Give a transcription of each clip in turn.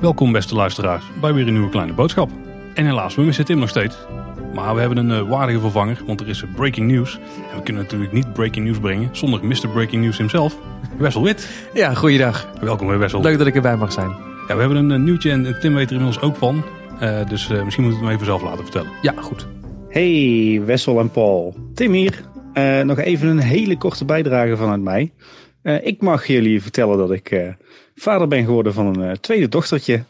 Welkom beste luisteraars bij weer een nieuwe kleine boodschap. En helaas, we missen Tim nog steeds. Maar we hebben een eh, waardige vervanger, want er is eh, breaking news. En we kunnen natuurlijk niet breaking news brengen zonder Mr. Breaking News himself, Wessel Wit. Ja, goeiedag. Welkom bij Wessel. Leuk dat ik erbij mag zijn. Ja, we hebben een, eh, nieuwtje en Tim weet er inmiddels ook van. Eh, dus eh, misschien moet ik hem even zelf laten vertellen. Ja, goed. Hey Wessel en Paul. Tim hier. Eh, nog even een hele korte bijdrage vanuit mij. Eh, ik mag jullie vertellen dat ik eh, vader ben geworden van een eh, tweede dochtertje.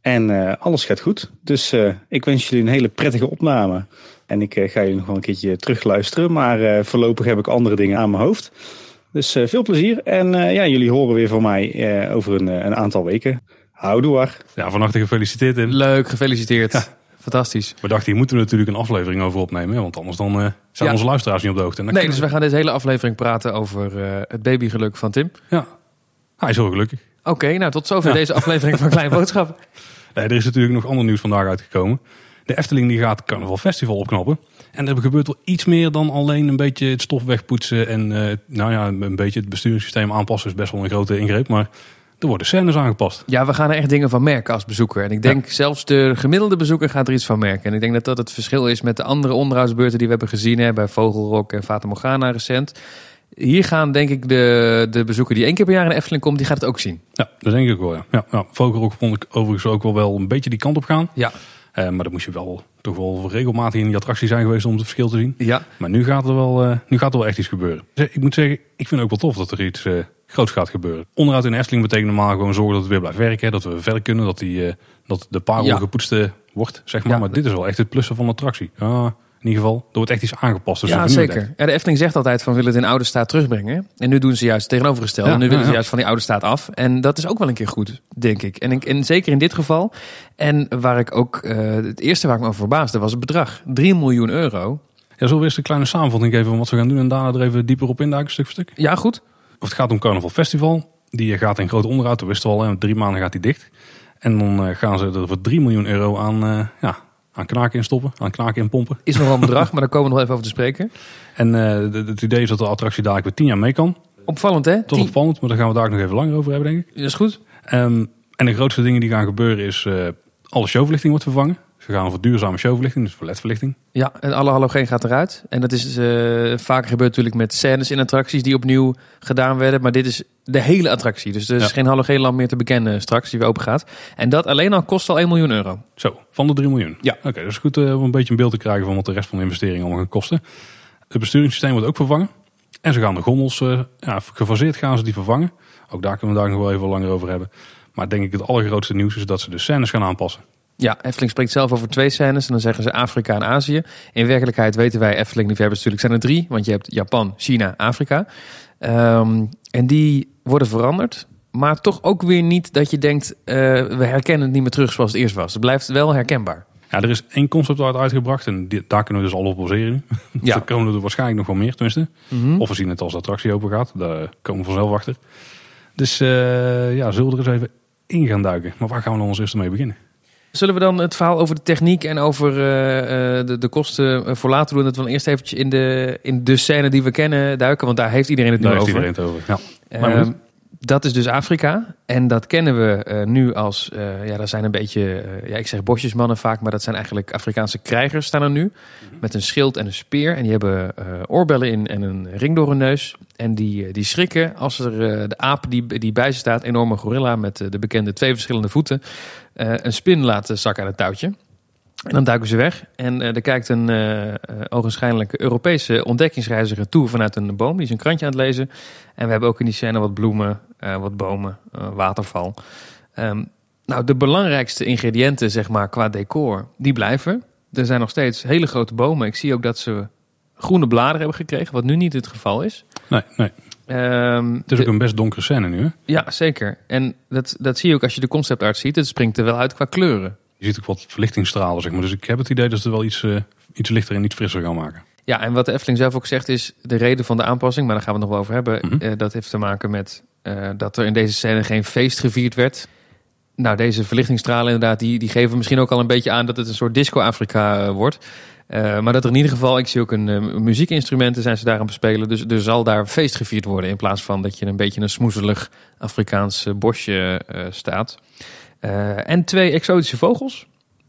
En eh, alles gaat goed. Dus eh, ik wens jullie een hele prettige opname. En ik eh, ga jullie nog wel een keertje terugluisteren. Maar eh, voorlopig heb ik andere dingen aan mijn hoofd. Dus eh, veel plezier. En eh, ja, jullie horen weer van mij eh, over een, een aantal weken. Houdoe waar. Ja, van harte gefeliciteerd Tim. Leuk, gefeliciteerd. Ja. Fantastisch. We dachten, hier moeten we natuurlijk een aflevering over opnemen. Want anders dan, eh, zijn Ja. onze luisteraars niet op de hoogte. Nee, dus we gaan deze hele aflevering praten over eh, het babygeluk van Tim. Ja, hij is heel gelukkig. Oké, nou tot zover Ja. deze aflevering van Kleine Boodschap. Nee, er is natuurlijk nog ander nieuws vandaag uitgekomen. De Efteling die gaat het Carnaval Festival opknappen. En er gebeurt wel iets meer dan alleen een beetje het stof wegpoetsen. En eh, nou ja, een beetje het besturingssysteem aanpassen is best wel een grote ingreep. Maar er worden scènes aangepast. Ja, we gaan er echt dingen van merken als bezoeker. En ik denk zelfs de gemiddelde bezoeker gaat er iets van merken. En ik denk dat dat het verschil is met de andere onderhoudsbeurten die we hebben gezien. Hè, bij Vogelrok en Fata Morgana recent. Hier gaan denk ik de, de bezoeker die één keer per jaar in de Efteling komt, die gaat het ook zien. Ja, dat denk ik wel. Ja. Ja, ja, Vogelrok vond ik overigens ook wel, wel een beetje die kant op gaan. Ja. Eh, maar dan moest je wel toch wel regelmatig in die attractie zijn geweest om het verschil te zien. Ja, Maar nu gaat er wel, eh, nu gaat er wel echt iets gebeuren. Ik moet zeggen, ik vind het ook wel tof dat er iets eh, groots gaat gebeuren. Onderhoud in de Efteling betekent normaal gewoon zorgen dat het weer blijft werken. Dat we verder kunnen, dat, die, eh, dat de parel Ja. gepoetst wordt. Zeg maar. Ja. maar dit is wel echt het plussen van de attractie. In ieder geval, er wordt echt iets aangepast. Dus ja zeker. Ja, de Efteling zegt altijd van we willen het in oude staat terugbrengen. En nu doen ze juist. Ja, en nu willen ze juist van die oude staat af. En dat is ook wel een keer goed, denk ik. En, ik, en zeker in dit geval. En waar ik ook, eh, het eerste waar ik me over verbaasde was het bedrag. 3 miljoen euro. Ja, zullen we eerst een kleine samenvatting geven van wat we gaan doen. En daarna er even dieper op induiken, stuk voor stuk. Ja, goed. Of het gaat om Carnaval Festival. Die gaat in groot onderhoud. Dat wisten we al. Hè. Drie maanden gaat die dicht. En dan eh, gaan ze er voor 3 miljoen euro aan, eh, ja, aan knaken in stoppen. Aan knaken in pompen. Is nog wel een bedrag, maar daar komen we nog even over te spreken. En eh, het idee is dat de attractie dadelijk weer 10 jaar mee kan. Opvallend, hè? Tot Tien- opvallend, maar daar gaan we daar nog even langer over hebben, denk ik. Dat is goed. Ehm, en de grootste dingen die gaan gebeuren is... eh, alle showverlichting wordt vervangen. Ze gaan voor duurzame showverlichting, dus voor ledverlichting. Ja, en alle halogeen gaat eruit. En dat is eh, vaker gebeurd natuurlijk met scènes in attracties die opnieuw gedaan werden. Maar dit is de hele attractie. Dus er is Ja. geen halogeenlamp meer te bekennen straks die weer open gaat. En dat alleen al kost al 1 miljoen euro. Zo, van de 3 miljoen. Ja. Oké, dat is goed eh, om een beetje een beeld te krijgen van wat de rest van de investering allemaal gaat kosten. Het besturingssysteem wordt ook vervangen. En ze gaan de gondels, eh, ja, gefaseerd gaan ze die vervangen. Ook daar kunnen we daar nog wel even langer over hebben. Maar denk ik het allergrootste nieuws is dat ze de scènes gaan aanpassen. Ja, Efteling spreekt zelf over twee scènes. En dan zeggen ze Afrika en Azië. In werkelijkheid weten wij, Efteling-liefhebbers natuurlijk, zijn er drie. Want je hebt Japan, China, Afrika. Ehm, en die worden veranderd. Maar toch ook weer niet dat je denkt, eh, we herkennen het niet meer terug zoals het eerst was. Het blijft wel herkenbaar. Ja, er is één concept art uitgebracht en die- daar kunnen we dus al op baseren. Ja. Er komen er waarschijnlijk nog wel meer, tenminste. Mhm. Of we zien het als de attractie open gaat. Daar komen we vanzelf achter. Dus eh, ja, zullen we er eens even in gaan duiken. Maar waar gaan we dan als eerste mee beginnen? Zullen we dan het verhaal over de techniek en over eh, eh, de, de kosten eh, voor later doen? Dat we dan eerst eventjes in de, in de scène die we kennen duiken. Want daar heeft iedereen het nu Daar heeft over. iedereen het over. Ja. Maar Ehm, dat is dus Afrika. En dat kennen we eh, nu als, eh, ja, dat zijn een beetje, eh, ja, ik zeg bosjesmannen vaak, maar dat zijn eigenlijk Afrikaanse krijgers staan er nu. Met een schild en een speer. En die hebben eh, oorbellen in en een ring door hun neus. En die, die schrikken als er eh, de aap die, die bij ze staat, enorme gorilla met de bekende twee verschillende voeten, een spin laat zakken aan het touwtje. En dan duiken ze weg. En eh, er kijkt een eh eh, ogenschijnlijk Europese ontdekkingsreiziger toe vanuit een boom. Die is een krantje aan het lezen. En we hebben ook in die scène wat bloemen, eh, wat bomen, eh, waterval. Ehm, nou, de belangrijkste ingrediënten, zeg maar, qua decor, die blijven. Er zijn nog steeds hele grote bomen. Ik zie ook dat ze groene bladeren hebben gekregen, wat nu niet het geval is. Nee, nee. Ehm, Het is de- ook een best donkere scène nu. Hè? Ja, zeker. En dat, dat zie je ook als je de concept ziet. Het springt er wel uit qua kleuren. Je ziet ook wat verlichtingstralen, zeg maar. Dus ik heb het idee dat ze er wel iets, eh, iets lichter en iets frisser gaan maken. Ja, en wat de Efteling zelf ook zegt is de reden van de aanpassing, maar daar gaan we het nog wel over hebben. Mhm. eh, dat heeft te maken met eh, dat er in deze scène geen feest gevierd werd. nou, deze verlichtingsstralen inderdaad, die, die geven misschien ook al een beetje aan dat het een soort disco-Afrika wordt. Uh, maar dat er in ieder geval, ik zie ook een uh, muziekinstrumenten zijn ze daar aan bespelen. Dus er zal daar feest gevierd worden in plaats van dat je een beetje een smoezelig Afrikaans bosje staat. en twee exotische vogels.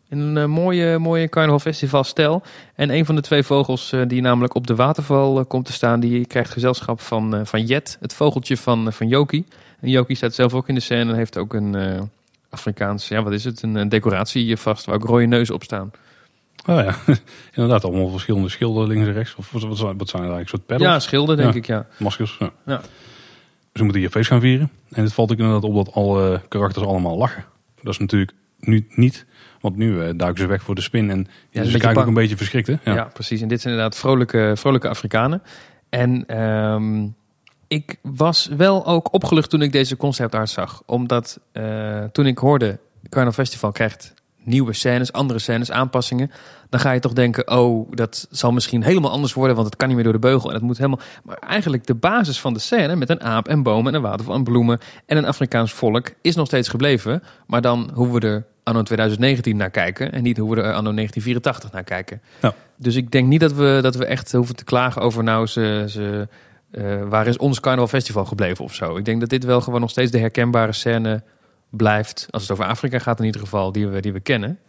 In een mooie, mooie carnavalfestivalstijl. En een van de twee vogels die namelijk op de waterval komt te staan, die krijgt gezelschap van, van Jet, het vogeltje van, van Joki. En Joki staat zelf ook in de scène en heeft ook een Afrikaans, ja wat is het, een, decoratie vast waar ook rode neuzen op staan. Oh ja, inderdaad, allemaal verschillende schilden links en rechts. Of wat, wat zijn er eigenlijk? soort peddels? Ja, schilden denk ik, ja. Maskers, ja. ja. Dus we moeten hier feest gaan vieren. En het valt ook inderdaad op dat alle karakters allemaal lachen. Dat is natuurlijk nu niet, want nu uh, duiken ze weg voor de spin. En ja, ze kijken ook een beetje verschrikt, hè? Ja. ja. precies. En dit zijn inderdaad vrolijke, vrolijke Afrikanen. En um, ik was wel ook opgelucht toen ik deze conceptart zag. Omdat uh, toen ik hoorde, Carnaval Festival krijgt nieuwe scènes, andere scènes, aanpassingen. Dan ga je toch denken, oh, dat zal misschien helemaal anders worden, want het kan niet meer door de beugel en het moet helemaal. Maar eigenlijk de basis van de scène met een aap en bomen en een waterval en bloemen en een Afrikaans volk is nog steeds gebleven. Maar dan hoeven we er anno 2019 naar kijken en niet hoe we er anno 1984 naar kijken. Dus ik denk niet dat we, dat we echt hoeven te klagen over nou ze, ze uh, waar is ons Carnaval Festival gebleven of zo. Ik denk dat dit wel gewoon nog steeds de herkenbare scène blijft, als het over Afrika gaat in ieder geval, die we, die we kennen.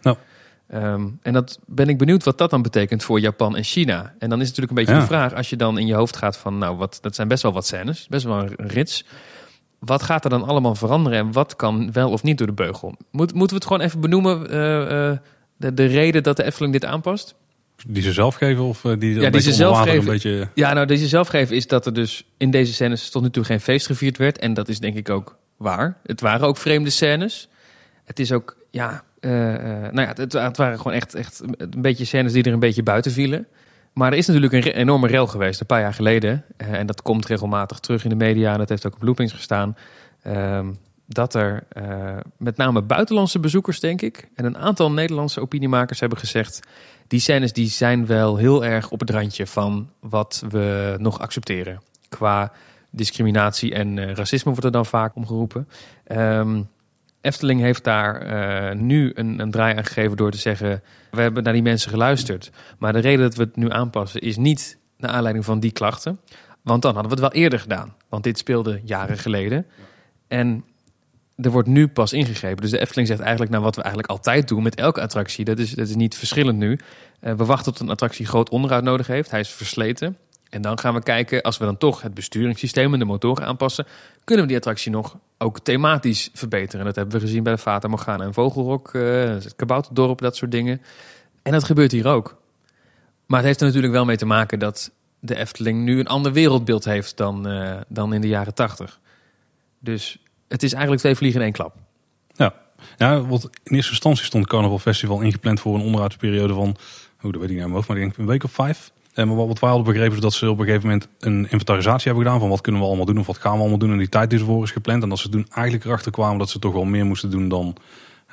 Um, en dat ben ik benieuwd wat dat dan betekent voor Japan en China. En dan is het natuurlijk een beetje de vraag, als je dan in je hoofd gaat van, nou, wat, dat zijn best wel wat scènes, best wel een rits. Wat gaat er dan allemaal veranderen en wat kan wel of niet door de beugel? Moet, moeten we het gewoon even benoemen, uh, uh, de, de reden dat de Efteling dit aanpast? Die ze zelf geven of eh, die, ja, die ze zelf geven. Een beetje... Ja, nou, deze zelf geven is dat er dus in deze scènes tot nu toe geen feest gevierd werd. En dat is denk ik ook waar. Het waren ook vreemde scènes. Het is ook, ja, uh, nou ja, het, waren gewoon echt, echt een beetje scènes die er een beetje buiten vielen. Maar er is natuurlijk een enorme rel geweest een paar jaar geleden. en dat komt regelmatig terug in de media en dat heeft ook op loopings gestaan. Ehm, dat er met name buitenlandse bezoekers, denk ik, en een aantal Nederlandse opiniemakers hebben gezegd die scènes die zijn wel heel erg op het randje van wat we nog accepteren. Qua discriminatie en uh, racisme wordt er dan vaak omgeroepen. Um, Efteling heeft daar uh, nu een, een, draai aan gegeven door te zeggen: we hebben naar die mensen geluisterd. Maar de reden dat we het nu aanpassen is niet naar aanleiding van die klachten. Want dan hadden we het wel eerder gedaan. Want dit speelde jaren geleden. En er wordt nu pas ingegrepen. Dus de Efteling zegt eigenlijk naar wat we eigenlijk altijd doen met elke attractie. Dat is, dat is niet verschillend nu. Uh, we wachten tot een attractie groot onderhoud nodig heeft. Hij is versleten. En dan gaan we kijken, als we dan toch het besturingssysteem en de motoren aanpassen, kunnen we die attractie nog ook thematisch verbeteren. Dat hebben we gezien bij de Fata Morgana en Vogelrok, uh, het Kabouterdorp, dat soort dingen. En dat gebeurt hier ook. Maar het heeft er natuurlijk wel mee te maken dat de Efteling nu een ander wereldbeeld heeft dan, uh, dan in de jaren tachtig. Dus het is eigenlijk twee vliegen in één klap. Ja, wat in eerste instantie stond Carnaval Festival ingepland voor een onderhoudsperiode van, hoe dat weet ik niet maar ik denk een week of vijf. En eh, wat wij hadden begrepen is dat ze op een gegeven moment een inventarisatie hebben gedaan van wat kunnen we allemaal doen of wat gaan we allemaal doen. En die tijd die ervoor is gepland. En dat ze toen eigenlijk erachter kwamen dat ze toch wel meer moesten doen dan,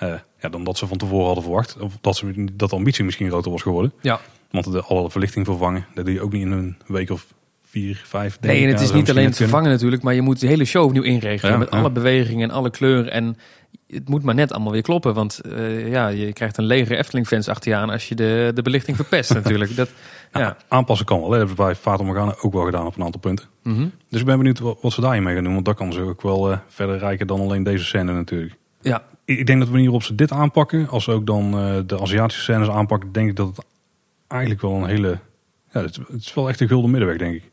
uh, ja, dan dat ze van tevoren hadden verwacht. Of dat, ze, dat de ambitie misschien groter was geworden. Ja. Want de alle verlichting vervangen, dat doe je ook niet in een week of vier, vijf. Nee, en het is niet alleen het vervangen natuurlijk, maar je moet de hele show opnieuw inregelen. met alle bewegingen en alle kleuren. En het moet maar net allemaal weer kloppen. Want uh, ja, je krijgt een lege Efteling-fans achter je aan als je de, de belichting verpest natuurlijk. Dat, ja. Aanpassen kan wel. Dat hebben we bij Fata Morgana ook wel gedaan op een aantal punten. Mm -hmm. Dus ik ben benieuwd wat, ze daarin mee gaan doen. Want dat kan ze ook wel uh, verder rijken dan alleen deze scène natuurlijk. Ja. Ik denk dat we manier ze dit aanpakken, als ze ook dan uh, de Aziatische scènes aanpakken, denk ik dat het eigenlijk wel een hele... Ja, het, het is wel echt een gulden middenweg, denk ik.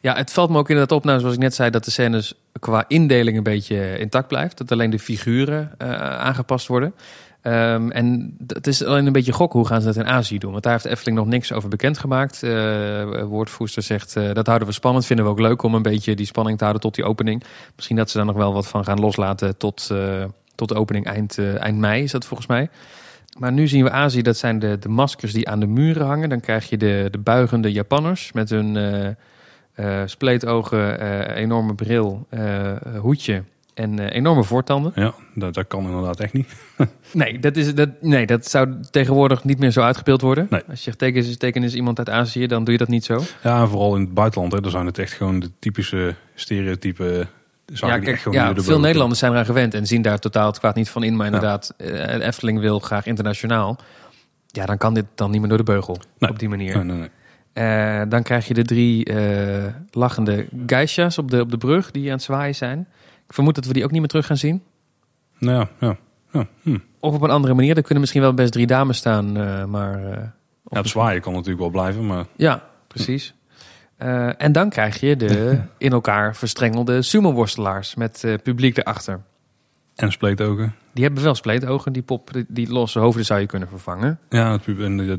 Ja, het valt me ook inderdaad op, nou, zoals ik net zei, dat de scènes qua indeling een beetje intact blijft. Dat alleen de figuren uh, aangepast worden. Um, en het is alleen een beetje gokken hoe gaan ze dat in Azië doen. Want daar heeft Efteling nog niks over bekendgemaakt. Uh, woordvoerster zegt uh, dat houden we spannend. Vinden we ook leuk om een beetje die spanning te houden tot die opening. Misschien dat ze daar nog wel wat van gaan loslaten tot, tot de opening eind, eind mei is dat volgens mij. Maar nu zien we Azië, dat zijn de, de maskers die aan de muren hangen. Dan krijg je de, de buigende Japanners met hun uh, spleetogen, uh, enorme bril, uh, hoedje en enorme voortanden. Ja, dat, dat kan inderdaad echt niet. nee, dat is, dat, nee, dat zou tegenwoordig niet meer zo uitgebeeld worden. Nee. Als je teken is, teken is iemand uit Azië, dan doe je dat niet zo. Ja, en vooral in het buitenland, hè, dan zijn het echt gewoon de typische stereotype zagen Ja, kijk, ja, veel Nederlanders zijn eraan gewend en zien daar totaal het kwaad niet van in. Maar Ja. inderdaad, eh, Efteling wil graag internationaal. Ja, dan kan dit dan niet meer door de beugel Nee. op die manier. Nee, nee, Eh, dan krijg je de drie eh, lachende geisha's op de, op de brug die aan het zwaaien zijn. Ik vermoed dat we die ook niet meer terug gaan zien. Nou ja, ja. ja. Hm. Of op een andere manier. Er kunnen misschien wel best drie dames staan. eh, maar eh, ja, het zwaaien kan natuurlijk wel blijven, maar ja, precies. En dan krijg je de in elkaar verstrengelde sumo-worstelaars met publiek erachter. En spleetogen. Die hebben wel spleetogen. Die pop, die, die losse hoofden zou je kunnen vervangen. Ja, het pub- en de, de,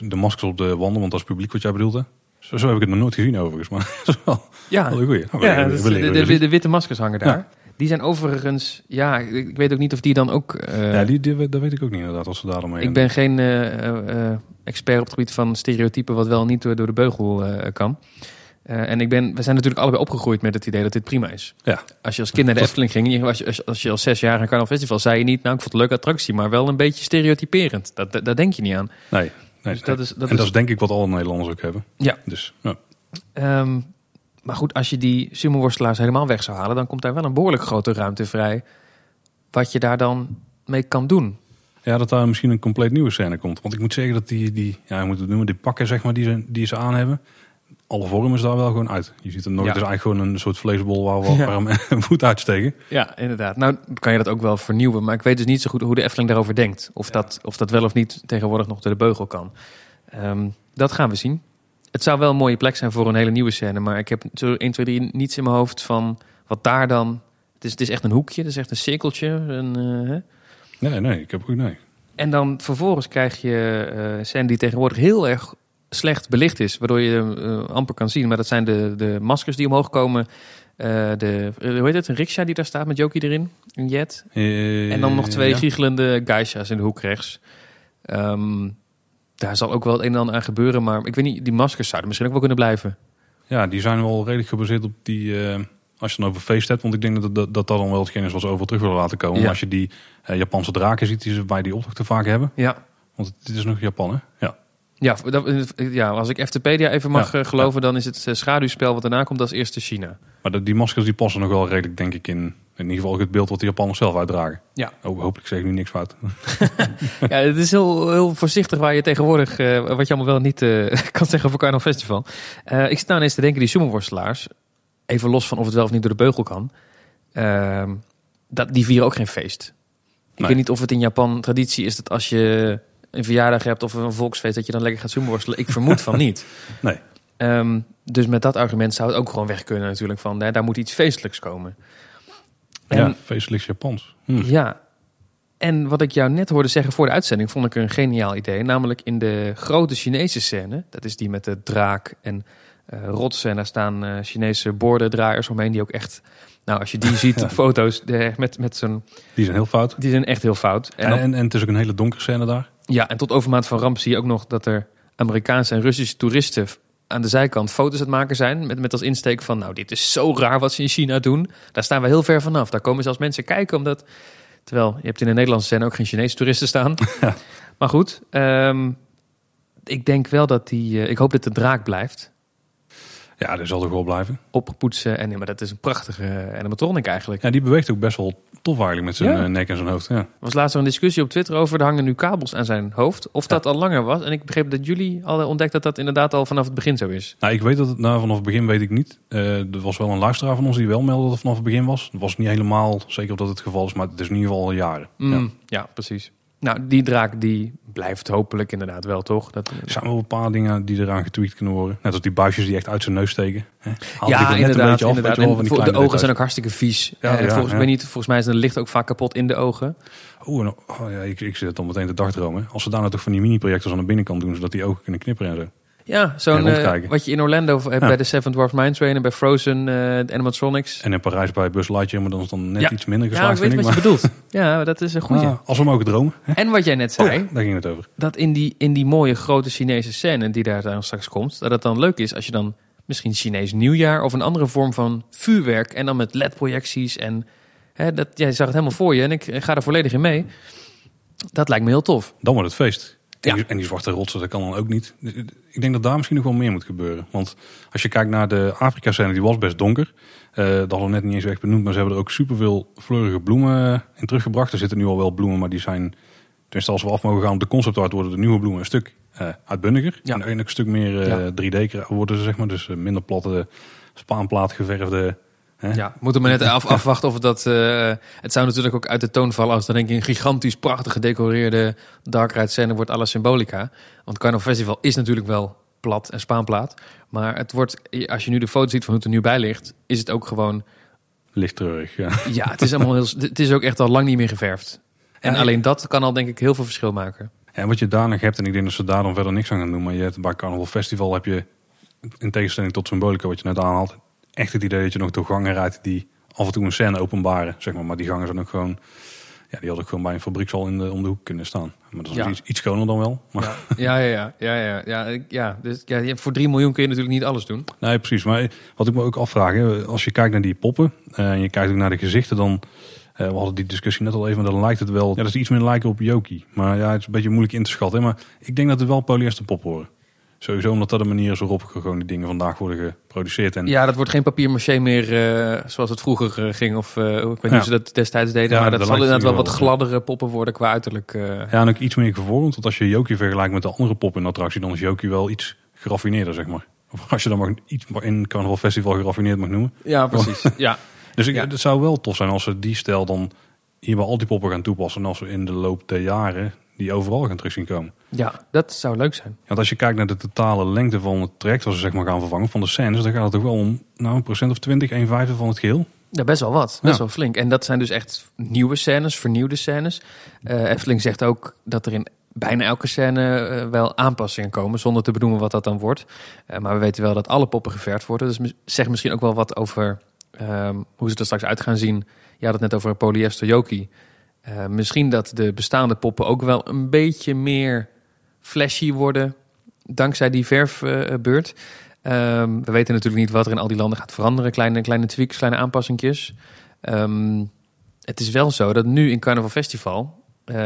de, de maskers op de wanden, want dat is publiek wat jij bedoelt, hè? Zo, zo heb ik het nog nooit gezien overigens, maar dat is wel, Ja, wel een goeie. Ja we- we de, de, witte maskers hangen daar. Die zijn overigens, ja, ik weet ook niet of die dan ook. eh, ja, die, die, dat weet ik ook niet inderdaad, als ze daar dan mee ik ben geen eh, eh, expert op het gebied van stereotypen, wat wel niet door, door de beugel kan. Eh, en ik ben, we zijn natuurlijk allebei opgegroeid met het idee dat dit prima is. Ja. Als je als kind naar de Efteling ging, als je, als, als je als zes jaar naar Carnaval Festival, zei je niet, nou ik vond het een leuke attractie, maar wel een beetje stereotyperend. Dat, dat, daar denk je niet aan. Nee, nee, Dus dat is, dat en is, dat is denk ik wat alle Nederlanders ook hebben. Ja. Dus, ja. Ehm, maar goed, als je die sumo-worstelaars helemaal weg zou halen, dan komt daar wel een behoorlijk grote ruimte vrij. Wat je daar dan mee kan doen. ja, dat daar misschien een compleet nieuwe scène komt. Want ik moet zeggen dat die, die ja, moet het noemen, die pakken zeg maar, die ze, die ze aan hebben. Alle vorm is daar wel gewoon uit. Je ziet het nog, Ja. het is eigenlijk gewoon een soort vleesbol waar we Ja. waar een voet uitsteken. Ja, inderdaad. Nou, kan je dat ook wel vernieuwen. Maar ik weet dus niet zo goed hoe de Efteling daarover denkt. Of, dat, of dat wel of niet tegenwoordig nog door de beugel kan. Ehm, dat gaan we zien. Het zou wel een mooie plek zijn voor een hele nieuwe scène. Maar ik heb zo 1, 2, 3 niets in mijn hoofd van wat daar dan... Het is, het is echt een hoekje, het is echt een cirkeltje. Een, eh, hè? Nee, nee, ik heb ook nee. En dan vervolgens krijg je eh, een scène die tegenwoordig heel erg slecht belicht is. Waardoor je eh, amper kan zien. Maar dat zijn de, de maskers die omhoog komen. Eh, de, eh, hoe heet het? Een riksja die daar staat met Jokie erin. Een jet. En dan nog twee ja. giechelende geisha's in de hoek rechts. Ehm, daar zal ook wel het een en ander aan gebeuren. Maar ik weet niet, die maskers zouden misschien ook wel kunnen blijven. Ja, die zijn wel redelijk gebaseerd op die... als je dan over feest hebt, want ik denk dat dat, dat, dat dan wel hetgeen is wat ze overal terug willen laten komen. Ja. Maar als je die eh, Japanse draken ziet die ze bij die optochten vaak hebben. Ja. Want dit is nog Japan, hè? Ja. Ja, dat, ja, als ik Eftepedia even mag Ja, eh, geloven, dan is het eh, schaduwspel wat daarna komt als eerste China. Maar die maskers die passen nog wel redelijk, denk ik, in, in ieder geval het beeld wat de Japanners zelf uitdragen. Ja. Oh, hopelijk zeg ik nu niks fout. Ja, het is heel, heel voorzichtig waar je tegenwoordig, eh, wat je allemaal wel niet eh, kan zeggen over Carnaval Festival. Eh, ik sta ineens te denken, die sumo-worstelaars, even los van of het wel of niet door de beugel kan, ehm, dat, die vieren ook geen feest. Ik Nee. weet niet of het in Japan traditie is dat als je een verjaardag hebt of een volksfeest, dat je dan lekker gaat sumo-worstelen. Ik vermoed van niet. Nee. Ehm, dus met dat argument zou het ook gewoon weg kunnen natuurlijk van, hè, daar moet iets feestelijks komen. En- ja, feestelijk Japans. Hm. ja. En wat ik jou net hoorde zeggen voor de uitzending, vond ik een geniaal idee. Namelijk in de grote Chinese scène. Dat is die met de draak en eh, rotsen. En daar staan eh, Chinese bordendraaiers omheen. Die ook echt, nou als je die ziet op foto's, de, met, met zo'n, Die zijn heel fout. die zijn echt heel fout. En, En, en, en het is ook een hele donkere scène daar. Ja, en tot overmaat van ramp zie je ook nog dat er Amerikaanse en Russische toeristen aan de zijkant foto's aan het maken zijn. Met, met als insteek van, nou dit is zo raar wat ze in China doen. Daar staan we heel ver vanaf. Daar komen zelfs mensen kijken omdat... Terwijl je hebt in de Nederlandse scène ook geen Chinese toeristen staan. Ja. Maar goed, ehm, ik denk wel dat die... eh, ik hoop dat de draak blijft. Ja, dat zal toch wel blijven. Oppoetsen. En, nee, maar dat is een prachtige animatronic eigenlijk. Ja, die beweegt ook best wel tof eigenlijk met zijn Ja. eh, nek en zijn hoofd. Ja. Er was laatst nog een discussie op Twitter over... er hangen nu kabels aan zijn hoofd. Of dat al langer was. En ik begreep dat jullie al ontdekt dat dat inderdaad al vanaf het begin zo is. Nou, ik weet dat het nou, vanaf het begin weet ik niet. Eh, er was wel een luisteraar van ons die wel meldde dat het vanaf het begin was. Het was niet helemaal zeker of dat het geval is, maar het is in ieder geval al jaren. Ja. Mm, ja. precies. Nou, die draak die blijft hopelijk inderdaad wel, toch? Dat, Er zijn wel een paar dingen die eraan getweakt kunnen worden. Net als die buisjes die echt uit zijn neus steken. Hè? Ja, inderdaad. een beetje af, inderdaad. wel, de ogen zijn ook hartstikke vies. Ja, Eh, ja, volgens, ja. Weet niet, volgens mij is het licht ook vaak kapot in de ogen. Oeh, oh, ja, ik, ik zit het dan meteen te dagdromen. Als ze daar nou toch van die mini-projectors aan de binnenkant doen, zodat die ogen kunnen knipperen en zo. Ja, zo'n eh, wat je in Orlando hebt Ja. bij de Seven Dwarfs Mine Train en bij Frozen, eh de animatronics. En in Parijs bij Buzz Lightyear, maar dan is dan net Ja. iets minder Ja, geslaagd, ik weet vind wat ik. je bedoelt. Ja, dat is een goeie. Ah, als we mogen dromen. En wat jij net Oh, zei, ja, daar ging het over. dat in die, in die mooie grote Chinese scène die daar dan straks komt, dat het dan leuk is als je dan misschien Chinees nieuwjaar of een andere vorm van vuurwerk en dan met LED-projecties en hè, dat, jij zag het helemaal voor je en ik ga er volledig in mee. Dat lijkt me heel tof. Dan wordt het feest. Ja. die, en die zwarte rotsen, dat kan dan ook niet. Ik denk dat daar misschien nog wel meer moet gebeuren. Want als je kijkt naar de Afrika-scène, die was best donker. Eh dat hadden we net niet eens echt benoemd, maar ze hebben er ook superveel fleurige bloemen in teruggebracht. Er zitten nu al wel bloemen, maar die zijn, tenminste als we af mogen gaan op de conceptart, worden de nieuwe bloemen een stuk eh uitbundiger. Ja. En ook een stuk meer eh, Ja. 3D worden ze, zeg maar. Dus eh, minder platte, spaanplaat geverfde. Hè? Ja, moeten we net af, afwachten of dat... eh, het zou natuurlijk ook uit de toon vallen als dan denk ik een gigantisch prachtig gedecoreerde Dark Ride scène wordt alle symbolica. Want Carnival Festival is natuurlijk wel plat en spaanplaat. Maar het wordt, als je nu de foto ziet van hoe het er nu bij ligt, is het ook gewoon... Licht treurig, ja. Ja, het is allemaal heel... Het is ook echt al lang niet meer geverfd. En Ja, alleen dat kan al denk ik heel veel verschil maken. En wat je daar nog hebt, en ik denk dat ze daar dan verder niks aan gaan doen, maar je hebt bij Carnival Festival heb je, in tegenstelling tot Symbolica, wat je net aanhaalt, echt het idee dat je nog door gangen rijdt die af en toe een scène openbaren, zeg maar. Maar die gangen zijn ook gewoon, ja, die hadden ook gewoon bij een fabriekshal in de, om de hoek kunnen staan. Maar dat is Ja. iets, iets schoner dan wel. Maar, Ja, ja, ja, ja, ja, ja, dus, ja, voor 3 miljoen kun je natuurlijk niet alles doen. Nee, precies. Maar wat ik me ook afvraag, hè, als je kijkt naar die poppen eh, en je kijkt ook naar de gezichten, dan. eh, we hadden die discussie net al even, maar dan lijkt het wel. Ja, dat is iets meer lijken op Yoki. Maar ja, het is een beetje moeilijk in te schatten. Hè, maar ik denk dat het wel polyester pop horen. Sowieso omdat dat de manier is waarop gewoon die dingen vandaag worden geproduceerd. En Ja, dat wordt geen papier-maché meer eh, zoals het vroeger eh, ging. Of eh, ik weet niet Ja. hoe ze dat destijds deden. Ja, maar dat zal inderdaad wel wat gladdere poppen worden qua uiterlijk. Ja, en ook iets meer gevormd. Want als je Yoki vergelijkt met de andere pop in de attractie, dan is Yoki wel iets geraffineerder, zeg maar. Of als je dan mag iets in Carnival Festival geraffineerd mag noemen. Ja, precies. ja. Dus ik, Ja. het zou wel tof zijn als ze die stijl dan hier bij al die poppen gaan toepassen. En als we in de loop der jaren die overal gaan terug zien komen. ja, dat zou leuk zijn. Want als je kijkt naar de totale lengte van het traject, als ze zeg maar gaan vervangen van de scènes, dan gaat het toch wel om nou, een procent of 20, 1 vijfde van het geheel. Ja, best wel wat. Best Ja. wel flink. En dat zijn dus echt nieuwe scènes, vernieuwde scènes. Eh Efteling zegt ook dat er in bijna elke scène eh, wel aanpassingen komen, zonder te benoemen wat dat dan wordt. Eh, maar we weten wel dat alle poppen geverfd worden. Dus zeg misschien ook wel wat over ehm, hoe ze er straks uit gaan zien. Je had het net over polyester Yoki. Eh, misschien dat de bestaande poppen ook wel een beetje meer flashy worden, dankzij die verfbeurt. Ehm, we weten natuurlijk niet wat er in al die landen gaat veranderen. Kleine, kleine tweaks, kleine aanpassingjes. Ehm, het is wel zo dat nu in Carnaval Festival... eh,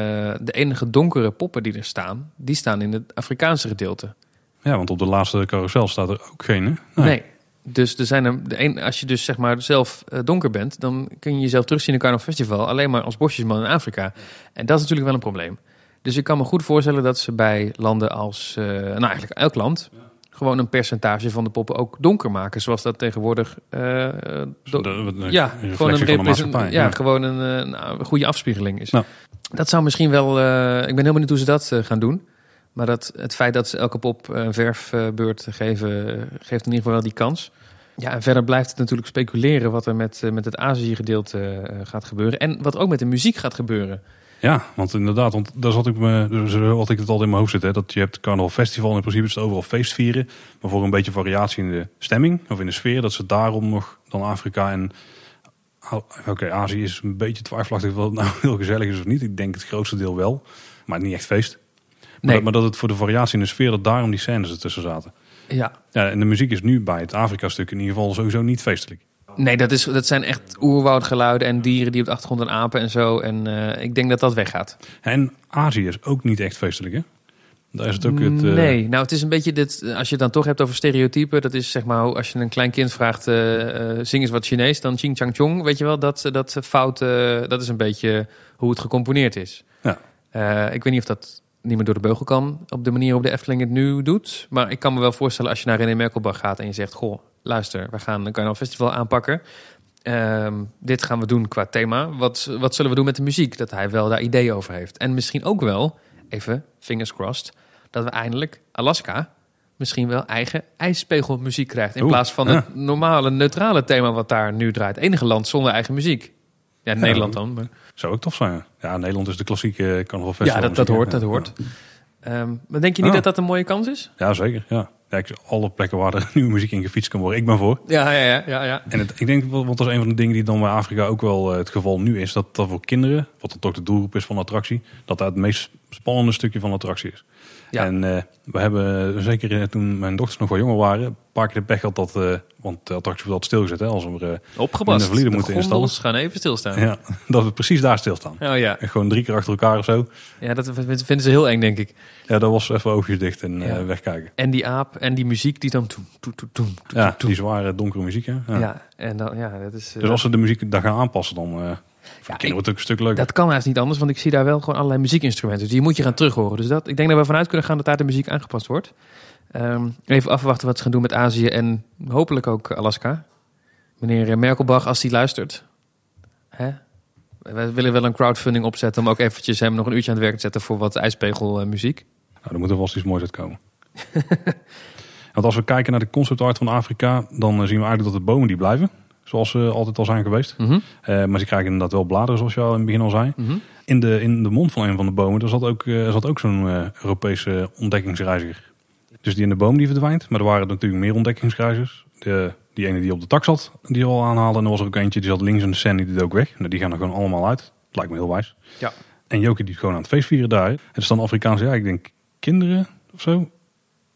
de enige donkere poppen die er staan... die staan in het Afrikaanse gedeelte. Ja, want op de laatste carousel staat er ook geen. Hè? Nee. Dus er zijn er, de een, als je dus zeg maar zelf eh, donker bent... dan kun je jezelf terugzien in Carnaval Festival... alleen maar als bosjesman in Afrika. En dat is natuurlijk wel een probleem. Dus ik kan me goed voorstellen dat ze bij landen als... eh, nou, eigenlijk elk land... gewoon een percentage van de poppen ook donker maken. Zoals dat tegenwoordig... do- De- de- ja, een gewoon een, ja, gewoon een, eh, nou, een goede afspiegeling is. Nou. Dat zou misschien wel. ik ben heel benieuwd hoe ze dat gaan doen. Maar dat, het feit dat ze elke pop een verfbeurt geven, eh, geeft in ieder geval wel die kans. Ja, en verder blijft het natuurlijk speculeren wat er met, eh, met het Azië-gedeelte eh, gaat gebeuren. En wat ook met de muziek gaat gebeuren. Ja, want inderdaad, want daar zat ik me, dus had ik het al in mijn hoofd zitten, hè, dat je hebt Carnaval Festival in principe is het overal feest vieren, maar voor een beetje variatie in de stemming of in de sfeer, dat ze daarom nog dan Afrika en oké, Azië is een beetje twijfelachtig het nou heel gezellig is of niet. Ik denk het grootste deel wel, maar niet echt feest. Maar, dat, maar dat het voor de variatie in de sfeer, dat daarom die scènes ertussen zaten. Ja. Ja, en de muziek is nu bij het Afrika-stuk in ieder geval sowieso niet feestelijk. Nee, dat, is, dat zijn echt oerwoudgeluiden en dieren die op de achtergrond en apen en zo. En eh, ik denk dat dat weggaat. En Azië is ook niet echt feestelijk, hè? Daar is het ook het... eh, Nee, nou het is een beetje dit, als je het dan toch hebt over stereotypen, dat is zeg maar als je een klein kind vraagt, eh, zing eens wat Chinees, dan ching chang chong, weet je wel, dat, dat fout, dat is een beetje hoe het gecomponeerd is. Ja. Ik weet niet of dat niet meer door de beugel kan op de manier waarop de Efteling het nu doet, maar ik kan me wel voorstellen als je naar René Merkelbach gaat en je zegt, goh, luister, we gaan een Carnaval Festival aanpakken. Ehm, dit gaan we doen qua thema. Wat, wat zullen we doen met de muziek? Dat hij wel daar ideeën over heeft. En misschien ook wel, even fingers crossed, dat we eindelijk Alaska misschien wel eigen ijspegelmuziek krijgt. In Oeh, plaats van ja. het normale, neutrale thema wat daar nu draait. Enige land zonder eigen muziek. Ja, Nederland dan. Maar... Zou ook tof zijn. Ja, Nederland is de klassieke Carnaval Ja, Festival. dat, dat muziek, hoort, dat hoort. Ehm, maar denk je niet Ah. dat dat een mooie kans is? Ja, zeker. Ja. Ja, ik- alle plekken waar er nieuwe muziek in gefietst kan worden. Ik ben voor. Ja, ja, ja. ja, ja. En het, ik denk, want dat is een van de dingen die dan bij Afrika ook wel eh, het geval nu is. Dat, dat voor kinderen, wat dan toch de doelgroep is van de attractie, dat dat het meest spannende stukje van de attractie is. Ja. En eh, we hebben zeker eh, toen mijn dochters nog wel jonger waren, een paar keer de pech gehad dat, eh, want de attractie wordt altijd stilgezet hè, als we er, eh, Opgepast. In de moeten gondels gaan even stilstaan. ja, dat we precies daar stilstaan. Oh ja. En gewoon drie keer achter elkaar of zo. ja, dat vinden ze heel eng, denk ik. Ja, dat was even oogjes dicht en eh, wegkijken. En die aap en die muziek die dan... Toem, toem, Ja, toem. die zware donkere muziek. Hè? Ja. Ja, en dan, ja, dat is... eh, Dus als ze de muziek daar gaan aanpassen, dan eh Ja, kinderen wordt het ook een stuk leuker. Dat kan haast niet anders, want ik zie daar wel gewoon allerlei muziekinstrumenten. Dus die moet je gaan terughoren. Dus dat, ik denk dat we vanuit kunnen gaan dat daar de muziek aangepast wordt. Ehm, even afwachten wat ze gaan doen met Azië en hopelijk ook Alaska. Meneer eh, Merkelbach, als hij luistert. Hè? We willen wel een crowdfunding opzetten om ook eventjes hem nog een uurtje aan het werk te zetten voor wat ijspegelmuziek. Nou, er moet er vast iets moois uitkomen. Want als we kijken naar de concept art van Afrika, dan eh, zien we eigenlijk dat de bomen die blijven. Zoals ze altijd al zijn geweest. Mhm, Eh, maar ze krijgen inderdaad wel bladeren, zoals je al in het begin al zei. mhm. In de, in de mond van een van de bomen daar zat ook, eh, zat ook zo'n eh, Europese ontdekkingsreiziger. Dus die in de boom die verdwijnt. Maar er waren natuurlijk meer ontdekkingsreizigers. De, die ene die op de tak zat, die al aanhaalden. En er was er ook eentje die zat links in de scène, die deed ook weg. Nou, die gaan er gewoon allemaal uit. Lijkt me heel wijs. Ja. En Jokie die is gewoon aan het feest vieren daar. Het is dan Afrikaans, ja, ik denk kinderen of zo.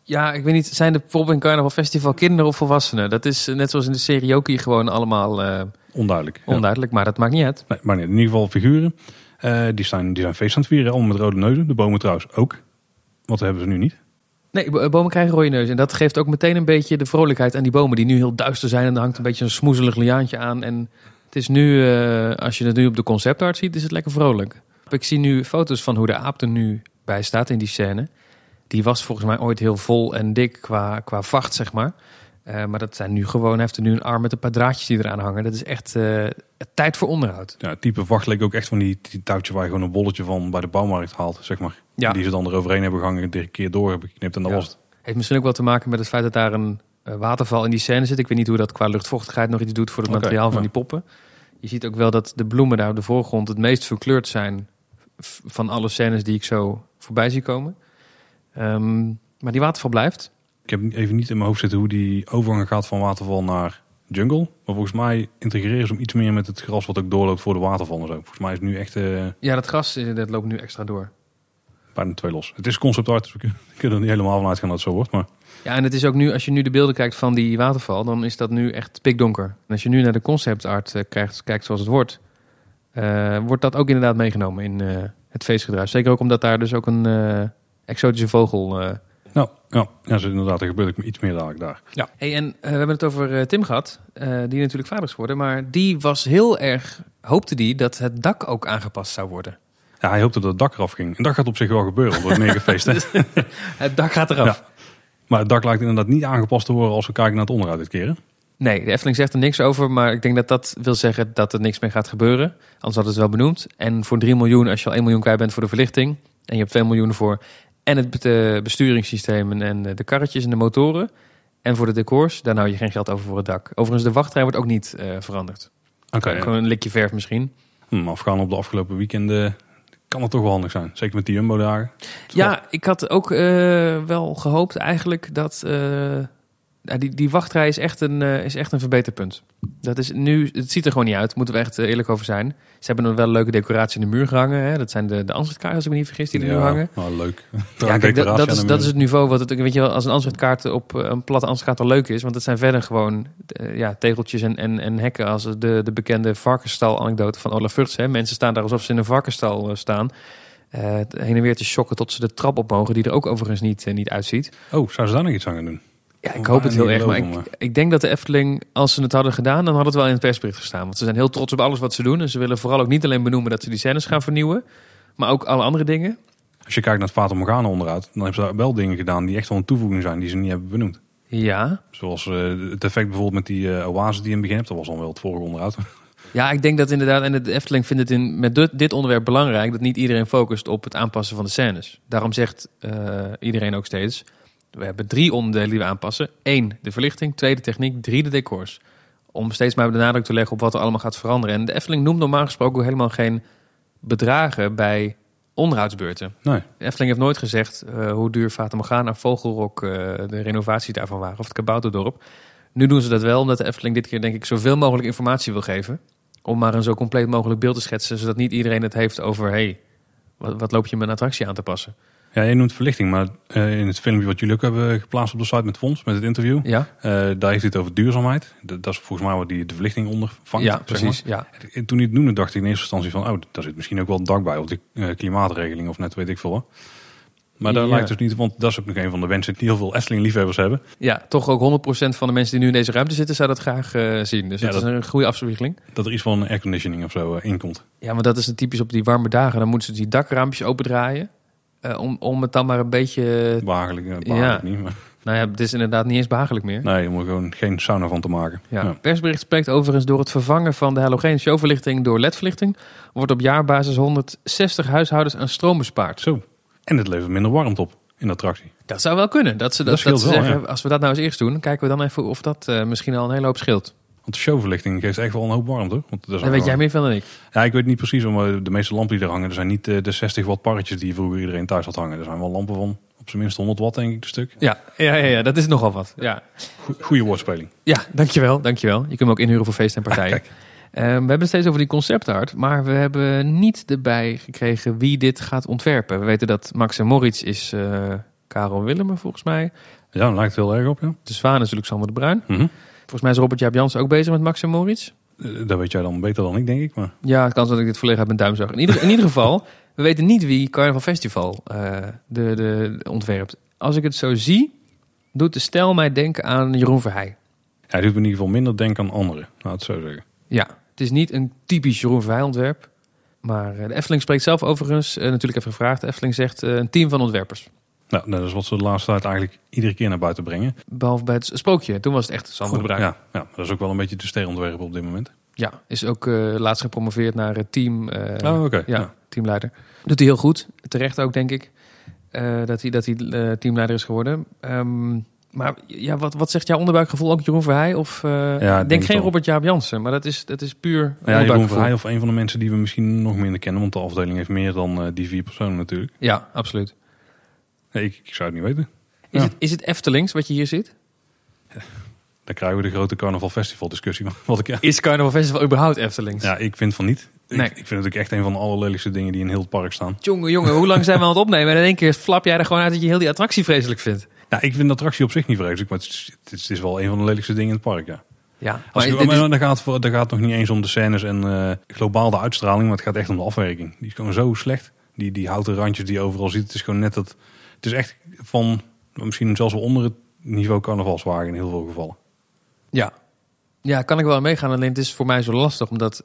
Ja, ik weet niet, zijn de Pop en Carnaval Festival kinderen of volwassenen? Dat is eh, net zoals in de serie Jokie gewoon allemaal eh, Onduidelijk. Ja. onduidelijk, maar dat maakt niet uit. Nee, maar in ieder geval figuren. Eh, die, zijn, die zijn feest aan het vieren, allemaal met rode neuzen. De bomen trouwens ook. Wat hebben ze nu niet. Nee, bo- bomen krijgen rode neus. En dat geeft ook meteen een beetje de vrolijkheid aan die bomen die nu heel duister zijn. En er hangt een beetje een smoezelig liaantje aan. En het is nu, als je het nu op de conceptart ziet, is het lekker vrolijk. Ik zie nu foto's van hoe de aap er nu bij staat in die scène. Die was volgens mij ooit heel vol en dik qua, qua vacht, zeg maar. Eh, maar dat zijn nu gewoon, hij heeft er nu een arm met een paar draadjes die eraan hangen. Dat is echt eh, tijd voor onderhoud. Ja, het type vacht leek ook echt van die, die touwtje waar je gewoon een bolletje van bij de bouwmarkt haalt, zeg maar. Ja. Die ze dan eroverheen hebben gehangen, een keer door hebben geknipt en dat Ja. was het. Heeft misschien ook wel te maken met het feit dat daar een eh, waterval in die scène zit. Ik weet niet hoe dat qua luchtvochtigheid nog iets doet voor het materiaal van ja. die poppen. Je ziet ook wel dat de bloemen daar op de voorgrond het meest verkleurd zijn van alle scènes die ik zo voorbij zie komen. Ehm, maar die waterval blijft. Ik heb even niet in mijn hoofd zitten hoe die overgang gaat van waterval naar jungle. Maar volgens mij integreren ze hem iets meer met het gras wat ook doorloopt voor de waterval en zo. Volgens mij is het nu echt eh Ja, dat gras eh, dat loopt nu extra door. bijna twee los. Het is concept art, dus we kunnen- er niet helemaal van uitgaan dat het zo wordt. Maar Ja, en het is ook nu, als je nu de beelden kijkt van die waterval, dan is dat nu echt pikdonker. En als je nu naar de concept art eh, kijkt, kijkt zoals het wordt, wordt dat ook inderdaad meegenomen in het feestgedruis. Zeker ook omdat daar dus ook een exotische vogel eh, nou, ja, ja zo inderdaad, er gebeurt ook iets meer dadelijk daar. Ja. Hey, en eh, we hebben het over eh, Tim gehad, eh, die natuurlijk vader is geworden. Maar die was heel erg, hoopte die dat het dak ook aangepast zou worden. Ja, hij hoopte dat het dak eraf ging. En dat gaat op zich wel gebeuren, want wordt meer gefeest. Hè? Het dak gaat eraf. Ja. Maar het dak lijkt inderdaad niet aangepast te worden als we kijken naar het onderhoud dit keer. hè? Nee, de Efteling zegt er niks over. Maar ik denk dat dat wil zeggen dat er niks meer gaat gebeuren. Anders had het wel benoemd. En voor 3 miljoen, als je al 1 miljoen kwijt bent voor de verlichting. En je hebt 2 miljoen voor en het besturingssysteem en eh, de karretjes en de motoren. En voor de decors, daar hou je geen geld over voor het dak. Overigens, de wachtrij wordt ook niet eh, veranderd. Oké, Gewoon een likje verf misschien. hm, afgaan op de afgelopen weekenden kan het toch wel handig zijn. Zeker met die Jumbo-dagen. Ja, ik had ook eh, wel gehoopt eigenlijk dat ja, die, die wachtrij is echt, een, eh, is echt een verbeterpunt. Dat is nu, het ziet er gewoon niet uit, moeten we echt eh, eerlijk over zijn. Ze hebben nog wel een leuke decoratie in de muur gehangen. Hè? Dat zijn de, de Ansichtkaarten, als ik me niet vergis, die er nu hangen. Nou, leuk. Ja, kijk, dat, dat, is, dat is het niveau wat het, weet je wel, als een Ansichtkaart op eh, een platte Ansichtkaart al leuk is. Want het zijn verder gewoon ja, tegeltjes en, en, en hekken als de, de bekende varkensstal-anekdote van Olaf Vurts. Hè. Mensen staan daar alsof ze in een varkensstal staan. heen en weer te shocken tot ze de trap op mogen, die er ook overigens niet, niet uitziet. Oh, zou ze daar nog iets aan gaan doen? Ja, ik hoop het heel erg. Maar ik, ik denk dat de Efteling, als ze het hadden gedaan, dan had het wel in het persbericht gestaan. Want ze zijn heel trots op alles wat ze doen. En ze willen vooral ook niet alleen benoemen dat ze die scènes gaan vernieuwen, maar ook alle andere dingen. Als je kijkt naar het Fata Morgana onderhoud, dan hebben ze daar wel dingen gedaan die echt wel een toevoeging zijn die ze niet hebben benoemd. Ja, Zoals eh, het effect bijvoorbeeld met die eh oase die je in het begin hebt. Dat was dan wel het vorige onderhoud. Ja, ik denk dat inderdaad, en de Efteling vindt het in, met dit, dit onderwerp belangrijk, dat niet iedereen focust op het aanpassen van de scènes. Daarom zegt eh, iedereen ook steeds, we hebben drie onderdelen die we aanpassen. Eén, de verlichting. Twee, de techniek. Drie, de decors. Om steeds maar de nadruk te leggen op wat er allemaal gaat veranderen. En de Efteling noemt normaal gesproken helemaal geen bedragen bij onderhoudsbeurten. Nee. De Efteling heeft nooit gezegd eh, hoe duur Fata Morgana, Vogelrok, eh, de renovatie daarvan waren. Of het Kabouterdorp. Nu doen ze dat wel, omdat de Efteling dit keer denk ik zoveel mogelijk informatie wil geven. Om maar een zo compleet mogelijk beeld te schetsen, zodat niet iedereen het heeft over... hey, wat, wat loop je met een attractie aan te passen? Ja, je noemt verlichting, maar eh, in het filmpje wat jullie ook hebben geplaatst op de site met Fons, met het interview, Ja, eh, daar heeft hij het over duurzaamheid. Dat, dat is volgens mij wat die de verlichting onder vangt. ja zeg precies. maar. Ja. En toen hij het noemde, dacht ik in eerste instantie van, oh, daar zit misschien ook wel een dak bij, of de eh, klimaatregeling, of net weet ik veel. Maar dat Ja. lijkt dus niet, want dat is ook nog een van de wensen die heel veel Efteling-liefhebbers hebben. ja, toch ook 100% van de mensen die nu in deze ruimte zitten, zou dat graag zien. Dus Ja, dat, is een goede afspiegeling. Dat er iets van airconditioning of zo eh, in komt. Ja, maar dat is typisch op die warme dagen. Dan moeten ze die dakraampjes opendraaien. Eh, om, om het dan maar een beetje... Behagelijk, eh, behagelijk niet, maar Nou ja, het is inderdaad niet eens behagelijk meer. nee, om er gewoon geen sauna van te maken. Ja. Ja. Persbericht spreekt overigens door het vervangen van de halogeen showverlichting door ledverlichting. Wordt op jaarbasis 160 huishoudens aan stroom bespaard. Zo. En het levert minder warmte op in de attractie. Dat zou wel kunnen. Dat ze, dat, Dat dat, scheelt ze wel, zeggen, als we dat nou eens eerst doen, kijken we dan even of dat eh, misschien al een hele hoop scheelt. Want de showverlichting geeft echt wel een hoop warmte. Want dat Daar weet jij meer van dan ik. Ja, ik weet niet precies, maar de meeste lampen die er hangen, er zijn niet eh, de 60 watt parretjes die vroeger iedereen thuis had hangen. Er zijn wel lampen van op zijn minst 100 watt, denk ik, een stuk. Ja, ja, ja, ja dat is nogal wat. Ja. Go- Goeie woordspeling. Ja, dankjewel, dankjewel. Je kunt hem ook inhuren voor feesten en partijen. Eh, we hebben het steeds over die conceptart, maar we hebben niet erbij gekregen wie dit gaat ontwerpen. We weten dat Max en Moritz is eh Karel Willemer volgens mij. Ja, dat lijkt heel erg op, ja. De Zwaan is Alexander de Bruin. Mhm. Volgens mij is Robert Jaap Jansen ook bezig met Max en Moritz. Eh, Dat weet jij dan beter dan ik, denk ik. Maar Ja, het kan zijn dat ik dit volledig uit mijn duim zag. In ieder, in ieder geval, we weten niet wie Carnaval Festival eh, de, de, ontwerpt. Als ik het zo zie, doet de stijl mij denken aan Jeroen Verheij. hij doet me in ieder geval minder denken aan anderen. Laat het zo zeggen. Ja, het is niet een typisch Jeroen Verheij ontwerp. Maar eh, de Efteling spreekt zelf overigens, natuurlijk even gevraagd. De Efteling zegt een team van ontwerpers. Nou, dat is wat ze de laatste tijd eigenlijk iedere keer naar buiten brengen. Behalve bij het sprookje. Toen was het echt Sander de Bruin. Ja. Ja, ja, dat is ook wel een beetje de sterontwerper op dit moment. is ook eh, laatst gepromoveerd naar het team. eh, oh, oké. ja, Ja. teamleider. Doet hij heel goed. Terecht ook, denk ik. eh, dat hij, dat hij teamleider is geworden. Ehm, maar ja, wat, wat zegt jouw onderbuikgevoel ook Jeroen Verheij? Of, Ja, denk denk geen wel. Robert Jaap Jansen, maar dat is, dat is puur Ja, Jeroen. Verheij of een van de mensen die we misschien nog minder kennen. Want de afdeling heeft meer dan die vier personen natuurlijk. Ja, absoluut. Nee, ik, ik zou het niet weten. Is, Ja. het, is het Eftelings wat je hier ziet? Dan krijgen we de grote carnaval festival discussie. Wat ik, ja, Is Carnaval Festival überhaupt Eftelings? ja, ik vind van niet. Ik, Nee. ik vind het ook echt een van de allerlelijkste dingen die in heel het park staan. Jongen, jongen, hoe lang zijn we aan het opnemen? En in één keer flap jij er gewoon uit dat je heel die attractie vreselijk vindt. Ja, ik vind de attractie op zich niet vreselijk, maar het is, het wel een van de lelijkste dingen in het park, ja. Ja, Als je, is- maar dan, gaat het, voor- dan gaat het nog niet eens om de scènes en eh, globaal de uitstraling, maar het gaat echt om de afwerking. Die is gewoon zo slecht. Die, die houten randjes die je overal ziet, het is gewoon net dat... Het is echt van, misschien zelfs wel onder het niveau carnavalswagen in heel veel gevallen. ja. ja, kan ik wel meegaan. Alleen het is voor mij zo lastig, omdat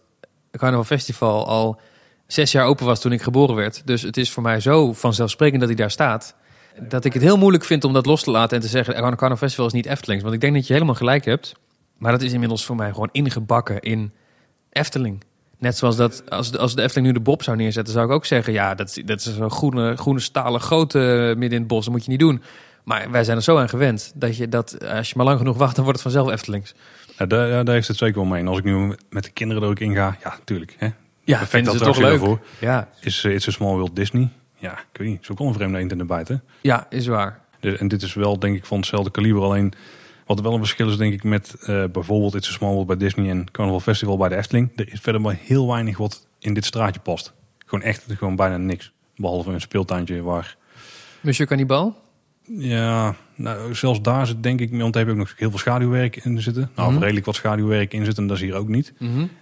Carnaval Festival al zes jaar open was toen ik geboren werd. Dus het is voor mij zo vanzelfsprekend dat hij daar staat. Dat ik het heel moeilijk vind om dat los te laten en te zeggen... "Oh, Carnaval Festival is niet Eftelings. Want ik denk dat je helemaal gelijk hebt. Maar dat is inmiddels voor mij gewoon ingebakken in Efteling. Net zoals dat, als de, als de Efteling nu de Bob zou neerzetten, zou ik ook zeggen: ja, dat, is- dat is een groene, groene stalen grote midden in het bos. Dat moet je niet doen. Maar wij zijn er zo aan gewend dat je dat, als je maar lang genoeg wacht, dan wordt het vanzelf Eftelings. Ja, daar, daar heeft het zeker wel mee. En als ik nu met de kinderen er ook in ga, ja, tuurlijk. Hè. Ja, Perfect vinden ze toch leuk. daarvoor. Ja, Is uh, It's a Small World Disney? Ja, ik weet niet. Ook wel een vreemde eend in de ja, is waar. Dus, en dit is wel, denk ik, van hetzelfde kaliber. Alleen wat wel een verschil is, denk ik, met eh, bijvoorbeeld It's a Small World bij Disney en Carnival Festival bij de Efteling. Er is verder maar heel weinig wat in dit straatje past. Gewoon echt, gewoon bijna niks. Behalve een speeltuintje waar... Monsieur Cannibal? Ja, nou, zelfs daar zit denk ik, want daar heb ik ook nog heel veel schaduwwerk in zitten. Nou, Mhm. redelijk wat schaduwwerk in zitten, dat is hier ook niet.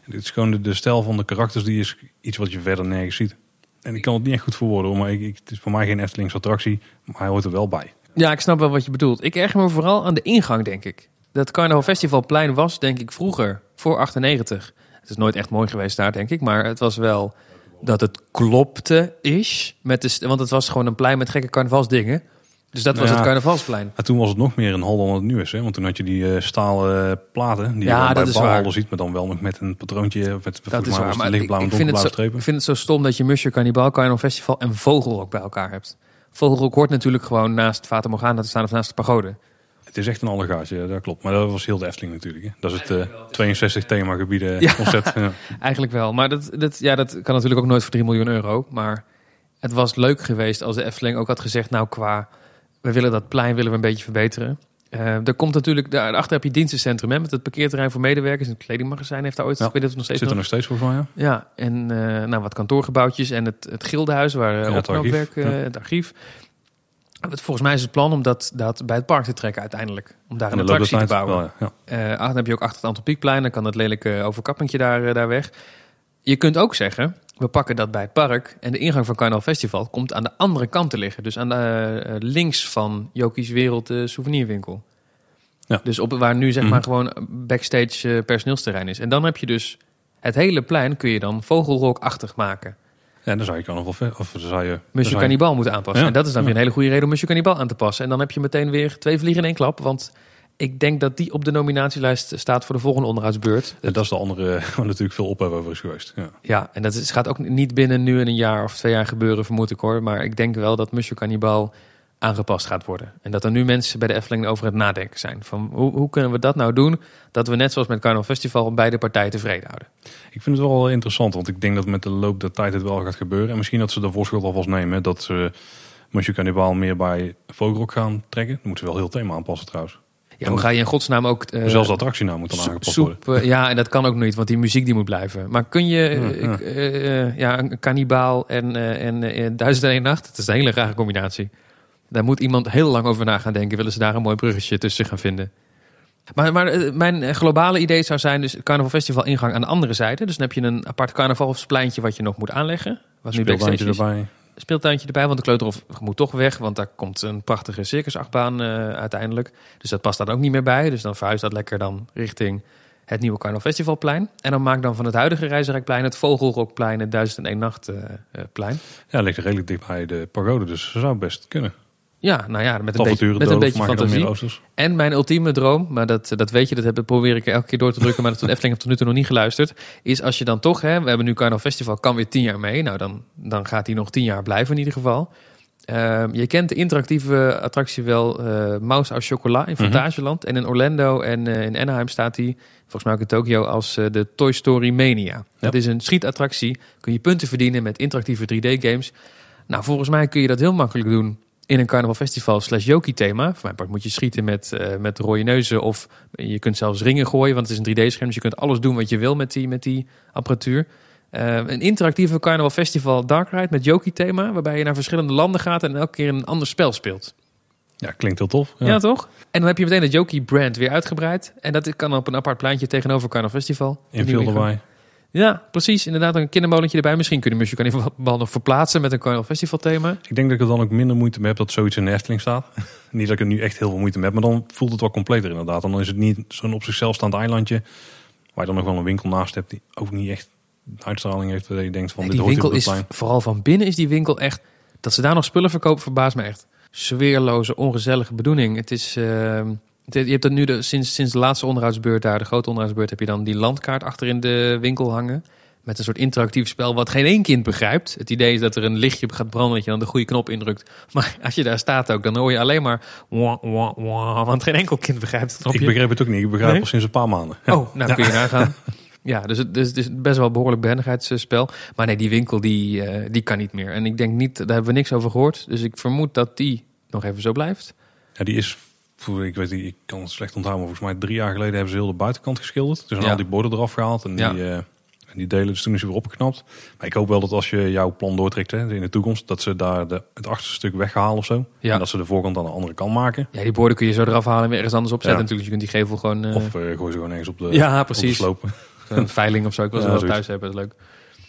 Dit is gewoon de, de stijl van de karakters, die is iets wat je verder nergens ziet. En ik kan het niet echt goed verwoorden, maar ik, ik, het is voor mij geen Eftelings attractie, maar hij hoort er wel bij. Ja, ik snap wel wat je bedoelt. Ik erger me vooral aan de ingang, denk ik. Dat Carnaval Festivalplein was, denk ik, vroeger, voor 98. Het is nooit echt mooi geweest daar, denk ik. Maar het was wel dat het klopte is. Met de, want het was gewoon een plein met gekke carnavalsdingen. Dus dat was Ja. het carnavalsplein. Maar toen was het nog meer een hal dan het nu is. Hè? Want toen had je die eh, stalen platen die Ja, je bij dat is bouwhallen waar. ziet. Maar dan wel nog met een patroontje. Of met, Dat is waar. Maar en ik vind het donkerblauwe zo, ik strepen. vind het zo stom dat je Monsieur Cannibal, Carnaval Festival en Vogelrok bij elkaar hebt. Vogelrok hoort natuurlijk gewoon naast Fata Morgana te staan of naast de pagode. Het is echt een allegaatje, ja, dat klopt. Maar dat was heel de Efteling natuurlijk. Hè? Dat is het eh, 62 themagebieden Ja. concept. Ja. Eigenlijk wel. Maar dat, dat, ja, dat kan natuurlijk ook nooit voor 3 miljoen euro. Maar het was leuk geweest als de Efteling ook had gezegd... nou, qua, we willen dat plein willen we een beetje verbeteren. Eh, er komt natuurlijk, daarachter heb je dienstencentrum hè, met het parkeerterrein voor medewerkers. En het kledingmagazijn heeft daar ooit, Ja, ik weet het nog steeds Zit er nog- nog steeds volgens mij, ja. Ja, en eh, nou, wat kantoorgebouwtjes en het, het gildenhuis waar Ja, uh, het archief, ja. het archief. Het- Volgens mij is het plan om dat, dat bij het park te trekken uiteindelijk. Om daar een attractie te bouwen. wel, ja. Ah, dan heb je ook achter het Antropiekplein, dan kan dat lelijke overkappentje daar, daar weg. Je kunt ook zeggen, we pakken dat bij het park en de ingang van Carnaval Festival komt aan de andere kant te liggen. Dus aan de eh, links van Jokies Wereld de souvenirwinkel. Ja. Dus op, waar nu zeg Mhm. maar gewoon backstage eh, personeelsterrein is. En dan heb je dus het hele plein kun je dan vogelrokachtig maken. Ja, dan zou je fe- of zou je... Monsieur je- Cannibal moeten aanpassen. Ja. En dat is dan Ja. weer een hele goede reden om Monsieur Cannibal aan te passen. En dan heb je meteen weer twee vliegen in één klap. Want ik denk dat die op de nominatielijst staat voor de volgende onderhoudsbeurt. Ja, dat is de andere waar natuurlijk veel ophef over is geweest. Ja. Ja, en dat is, gaat ook niet binnen nu en een jaar of twee jaar gebeuren, vermoed ik hoor. Maar ik denk wel dat Monsieur Cannibal aangepast gaat worden. En dat er nu mensen bij de Efteling over het nadenken zijn. Van hoe, hoe kunnen we dat nou doen? Dat we net zoals met Carnaval Festival beide partijen tevreden houden. Ik vind het wel interessant, want ik denk dat met de loop der tijd het wel gaat gebeuren. En misschien dat ze de voorschot alvast nemen. Dat ze Monsieur Cannibal meer bij Vogelrok gaan trekken. Dan moeten ze wel heel thema aanpassen trouwens. Ja, hoe ga je in godsnaam ook... eh, Zelfs de attractienaam moet dan aangepast worden. soep, eh, ja, en dat kan ook niet, want die muziek die moet blijven. Maar kun je Ja, ik, eh, eh, ja, een kannibaal en, en eh, Duizend en één Nacht, dat is een hele rare combinatie. Daar moet iemand heel lang over na gaan denken. Willen ze daar een mooi bruggetje tussen gaan vinden? Maar, maar mijn globale idee zou zijn dus Carnaval Festival ingang aan de andere zijde. Dus dan heb je een apart carnavalspleintje wat je nog moet aanleggen. Wat nu Speeltuintje backstage is. erbij. Speeltuintje erbij, want de kleuterhof moet toch weg. Want daar komt een prachtige circusachtbaan eh, uiteindelijk. Dus dat past dan ook niet meer bij. Dus dan verhuist dat lekker dan richting het nieuwe Carnaval Festivalplein. En dan maak dan van het huidige Reizenrijkplein het Vogelrokplein, het 1001 Nacht eh, eh, plein. Ja, ligt redelijk dicht bij de pagode, dus dat zou best kunnen. Ja, nou ja, met een beetje, met een beetje fantasie. En mijn ultieme droom, maar dat, dat weet je, dat heb, probeer ik elke keer door te drukken, maar dat de Efteling heeft tot nu toe nog niet geluisterd, is als je dan toch, hè, we hebben nu Carnaval Festival, kan weer tien jaar mee. Nou, dan, dan gaat hij nog tien jaar blijven in ieder geval. Ehm, je kent de interactieve attractie wel, eh Mouse au Chocolat in Fantasieland. En in Orlando en eh, in Anaheim staat hij, volgens mij ook in Tokio, als eh, de Toy Story Mania. Dat is een schietattractie, kun je punten verdienen met interactieve 3D-games. Nou, volgens mij kun je dat heel makkelijk doen in een carnaval festival slash Yoki thema. Voor mijn part moet je schieten met, eh, met rode neuzen of je kunt zelfs ringen gooien, want het is een 3D-scherm. Dus je kunt alles doen wat je wil met die, met die apparatuur. Eh, een interactieve carnaval festival Dark Ride met Yoki thema, waarbij je naar verschillende landen gaat en elke keer een ander spel speelt. Ja, klinkt heel tof. Ja, toch? En dan heb je meteen het Yoki brand weer uitgebreid. En dat kan op een apart pleintje tegenover Carnaval Festival. Ingang. erbij. Ja, precies. Inderdaad, een kindermolentje erbij. Misschien kunnen Monsieur Carnaval nog verplaatsen met een Carnaval Festival thema. Ik denk dat ik er dan ook minder moeite mee heb dat zoiets in de Efteling staat. niet dat ik er nu echt heel veel moeite mee heb, maar dan voelt het wel completer inderdaad. En dan is het niet zo'n op zichzelf staand eilandje, waar je dan nog wel een winkel naast hebt die ook niet echt uitstraling heeft. Dat je denkt van Nee, dit die winkel is, plein. vooral van binnen is die winkel echt... Dat ze daar nog spullen verkopen verbaast me echt. Sfeerloze, ongezellige bedoeling. Het is... ehm, je hebt dat nu de, sinds, sinds de laatste onderhoudsbeurt daar, de grote onderhoudsbeurt, heb je dan die landkaart achter in de winkel hangen. Met een soort interactief spel wat geen één kind begrijpt. Het idee is dat er een lichtje gaat branden dat je dan de goede knop indrukt. Maar als je daar staat ook, dan hoor je alleen maar... Wah, wah, wah, want geen enkel kind begrijpt het knopje. Ik begreep het ook niet. Ik begrijp Nee? al sinds een paar maanden. Ja. Oh, nou kun je nagaan. Ja, dus het, dus het is best wel een behoorlijk behendigheidsspel. Maar nee, die winkel die, eh, die kan niet meer. En ik denk niet, daar hebben we niks over gehoord. Dus ik vermoed dat die nog even zo blijft. Ja, die is, ik weet niet, ik kan het slecht onthouden, maar volgens mij drie jaar geleden hebben ze heel de buitenkant geschilderd. Dus Ja. al die borden eraf gehaald en Ja. die, eh, en die delen, dus toen is ze weer opgeknapt. Maar ik hoop wel dat als je jouw plan doortrekt hè, in de toekomst, dat ze daar de, het achterste stuk weghalen of zo. Ja. En dat ze de voorkant aan de andere kant maken. Ja, die borden kun je zo eraf halen en weer ergens anders opzetten. Natuurlijk, je kunt die gevel gewoon... eh, Of eh gooi ze gewoon ergens op de, Ja, op de precies. slopen. een veiling of zo. Ik wil ze wel thuis hebben, dat is leuk.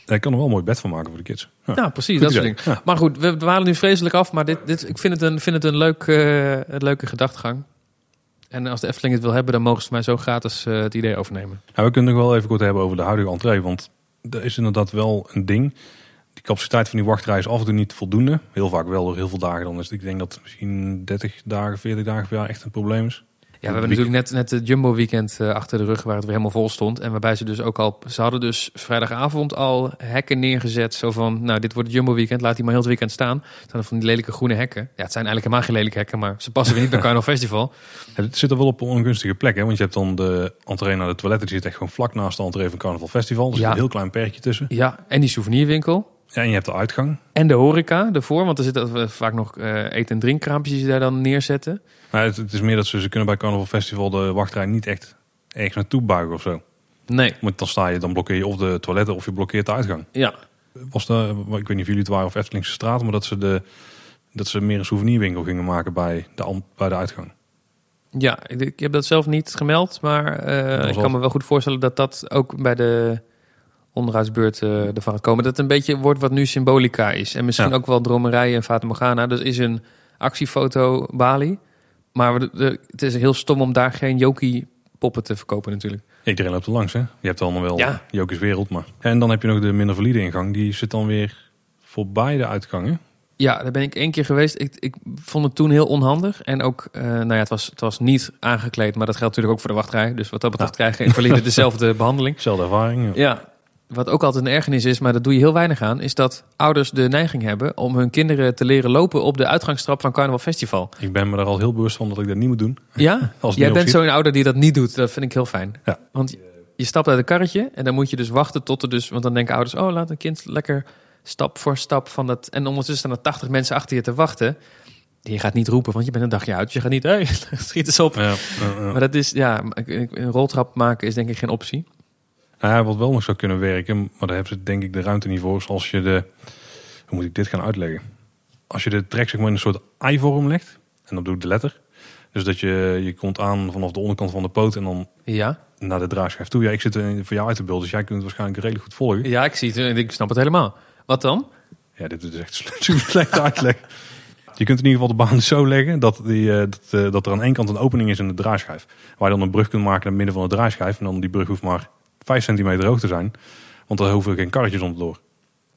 Ik kan er wel een mooi bed van maken voor de kids. Ja. Nou, precies, Goed dat soort. Maar goed, we dwalen nu vreselijk af. Maar dit, dit, ik vind het een, vind het een, leuk, een leuke gedachtegang. En als de Efteling het wil hebben, dan mogen ze mij zo gratis eh, het idee overnemen. Nou, we kunnen nog wel even kort hebben over de huidige entree. Want er is inderdaad wel een ding. Die capaciteit van die wachtrij is af en toe niet voldoende. Heel vaak wel door heel veel dagen. Dan is het, ik denk dat misschien 30 dagen, 40 dagen per jaar echt een probleem is. Ja, we hebben natuurlijk net, net het Jumbo weekend eh, achter de rug waar het weer helemaal vol stond. En waarbij ze dus ook al, ze hadden dus vrijdagavond al hekken neergezet. Zo van, nou dit wordt het Jumbo weekend, laat die maar heel het weekend staan. Zijn van die lelijke groene hekken. Ja, het zijn eigenlijk helemaal geen lelijke hekken, maar ze passen weer niet bij Carnaval Festival. Het zit er wel op een ongunstige plek. Hè? Want je hebt dan de entree naar de toiletten. Die zit echt gewoon vlak naast de entree van Carnaval Festival. Dus er Ja. zit een heel klein perkje tussen. Ja, en die souvenirwinkel. Ja, en je hebt de uitgang. En de horeca ervoor, want er zitten vaak nog eh, eten- en drinkkraampjes die daar dan neerzetten. Maar het, het is meer dat ze, ze kunnen bij Carnaval Festival de wachtrij niet echt ergens naartoe buigen of zo. Nee, Want dan sta je, dan blokkeer je of de toiletten of je blokkeert de uitgang. ja. Was de, ik weet niet of jullie het waren of Eftelingse straat, maar dat ze, de, dat ze meer een souvenirwinkel gingen maken bij de, bij de uitgang. Ja, ik, ik heb dat zelf niet gemeld, maar eh, ik kan me wel goed voorstellen dat dat ook bij de onderhoudsbeurt eh, ervan komen. Dat het een beetje wordt wat nu symbolica is. En misschien Ja. ook wel dromerij en Fata Morgana. Dus is een actiefoto Bali. Maar het is heel stom om daar geen Jokie poppen te verkopen natuurlijk. Iedereen loopt er langs, hè? Je hebt allemaal wel Ja. Wereld, maar... En dan heb je nog de minder valide ingang. Die zit dan weer voorbij de uitgangen. Ja, daar ben ik één keer geweest. Ik, ik vond het toen heel onhandig. En ook, eh, nou ja, het was, het was niet aangekleed. Maar dat geldt natuurlijk ook voor de wachtrij. Dus wat dat betreft krijgen invaliden dezelfde behandeling. Zelfde ervaring. ja. Ja, wat ook altijd een ergernis is, maar dat doe je heel weinig aan, is dat ouders de neiging hebben om hun kinderen te leren lopen op de uitgangstrap van Carnaval Festival. Ik ben me er al heel bewust van dat ik dat niet moet doen. Ja? Als Jij bent zo'n ouder die dat niet doet. Dat vind ik heel fijn. Ja. Want je stapt uit een karretje en dan moet je dus wachten tot er dus, want dan denken ouders, oh laat een kind lekker stap voor stap van dat. En ondertussen staan er 80 mensen achter je te wachten. Je gaat niet roepen, want je bent een dagje uit. Dus je gaat niet, hey, schiet eens op. Ja. Maar dat is, ja, een roltrap maken is denk ik geen optie. Nou wat wel nog zou kunnen werken, maar daar hebben ze denk ik de ruimte niet voor. Zoals je de, hoe moet ik dit gaan uitleggen? Als je de trek zeg maar in een soort ei-vorm legt, en dat doet de letter. Dus dat je, je komt aan vanaf de onderkant van de poot en dan Ja, naar de draagschijf toe. Ja, ik zit er voor jou uit te beelden, dus jij kunt het waarschijnlijk redelijk goed volgen. ja ik zie het en ik snap het helemaal. Wat dan? Ja, dit is echt super slecht uitleg. Je kunt in ieder geval de baan zo leggen dat, die, eh, dat, eh, dat er aan één kant een opening is in de draaischijf. Waar je dan een brug kunt maken naar het midden van de draaischijf. En dan die brug hoeft maar 5 centimeter hoog te zijn. Want daar hoeven geen karretjes onderdoor.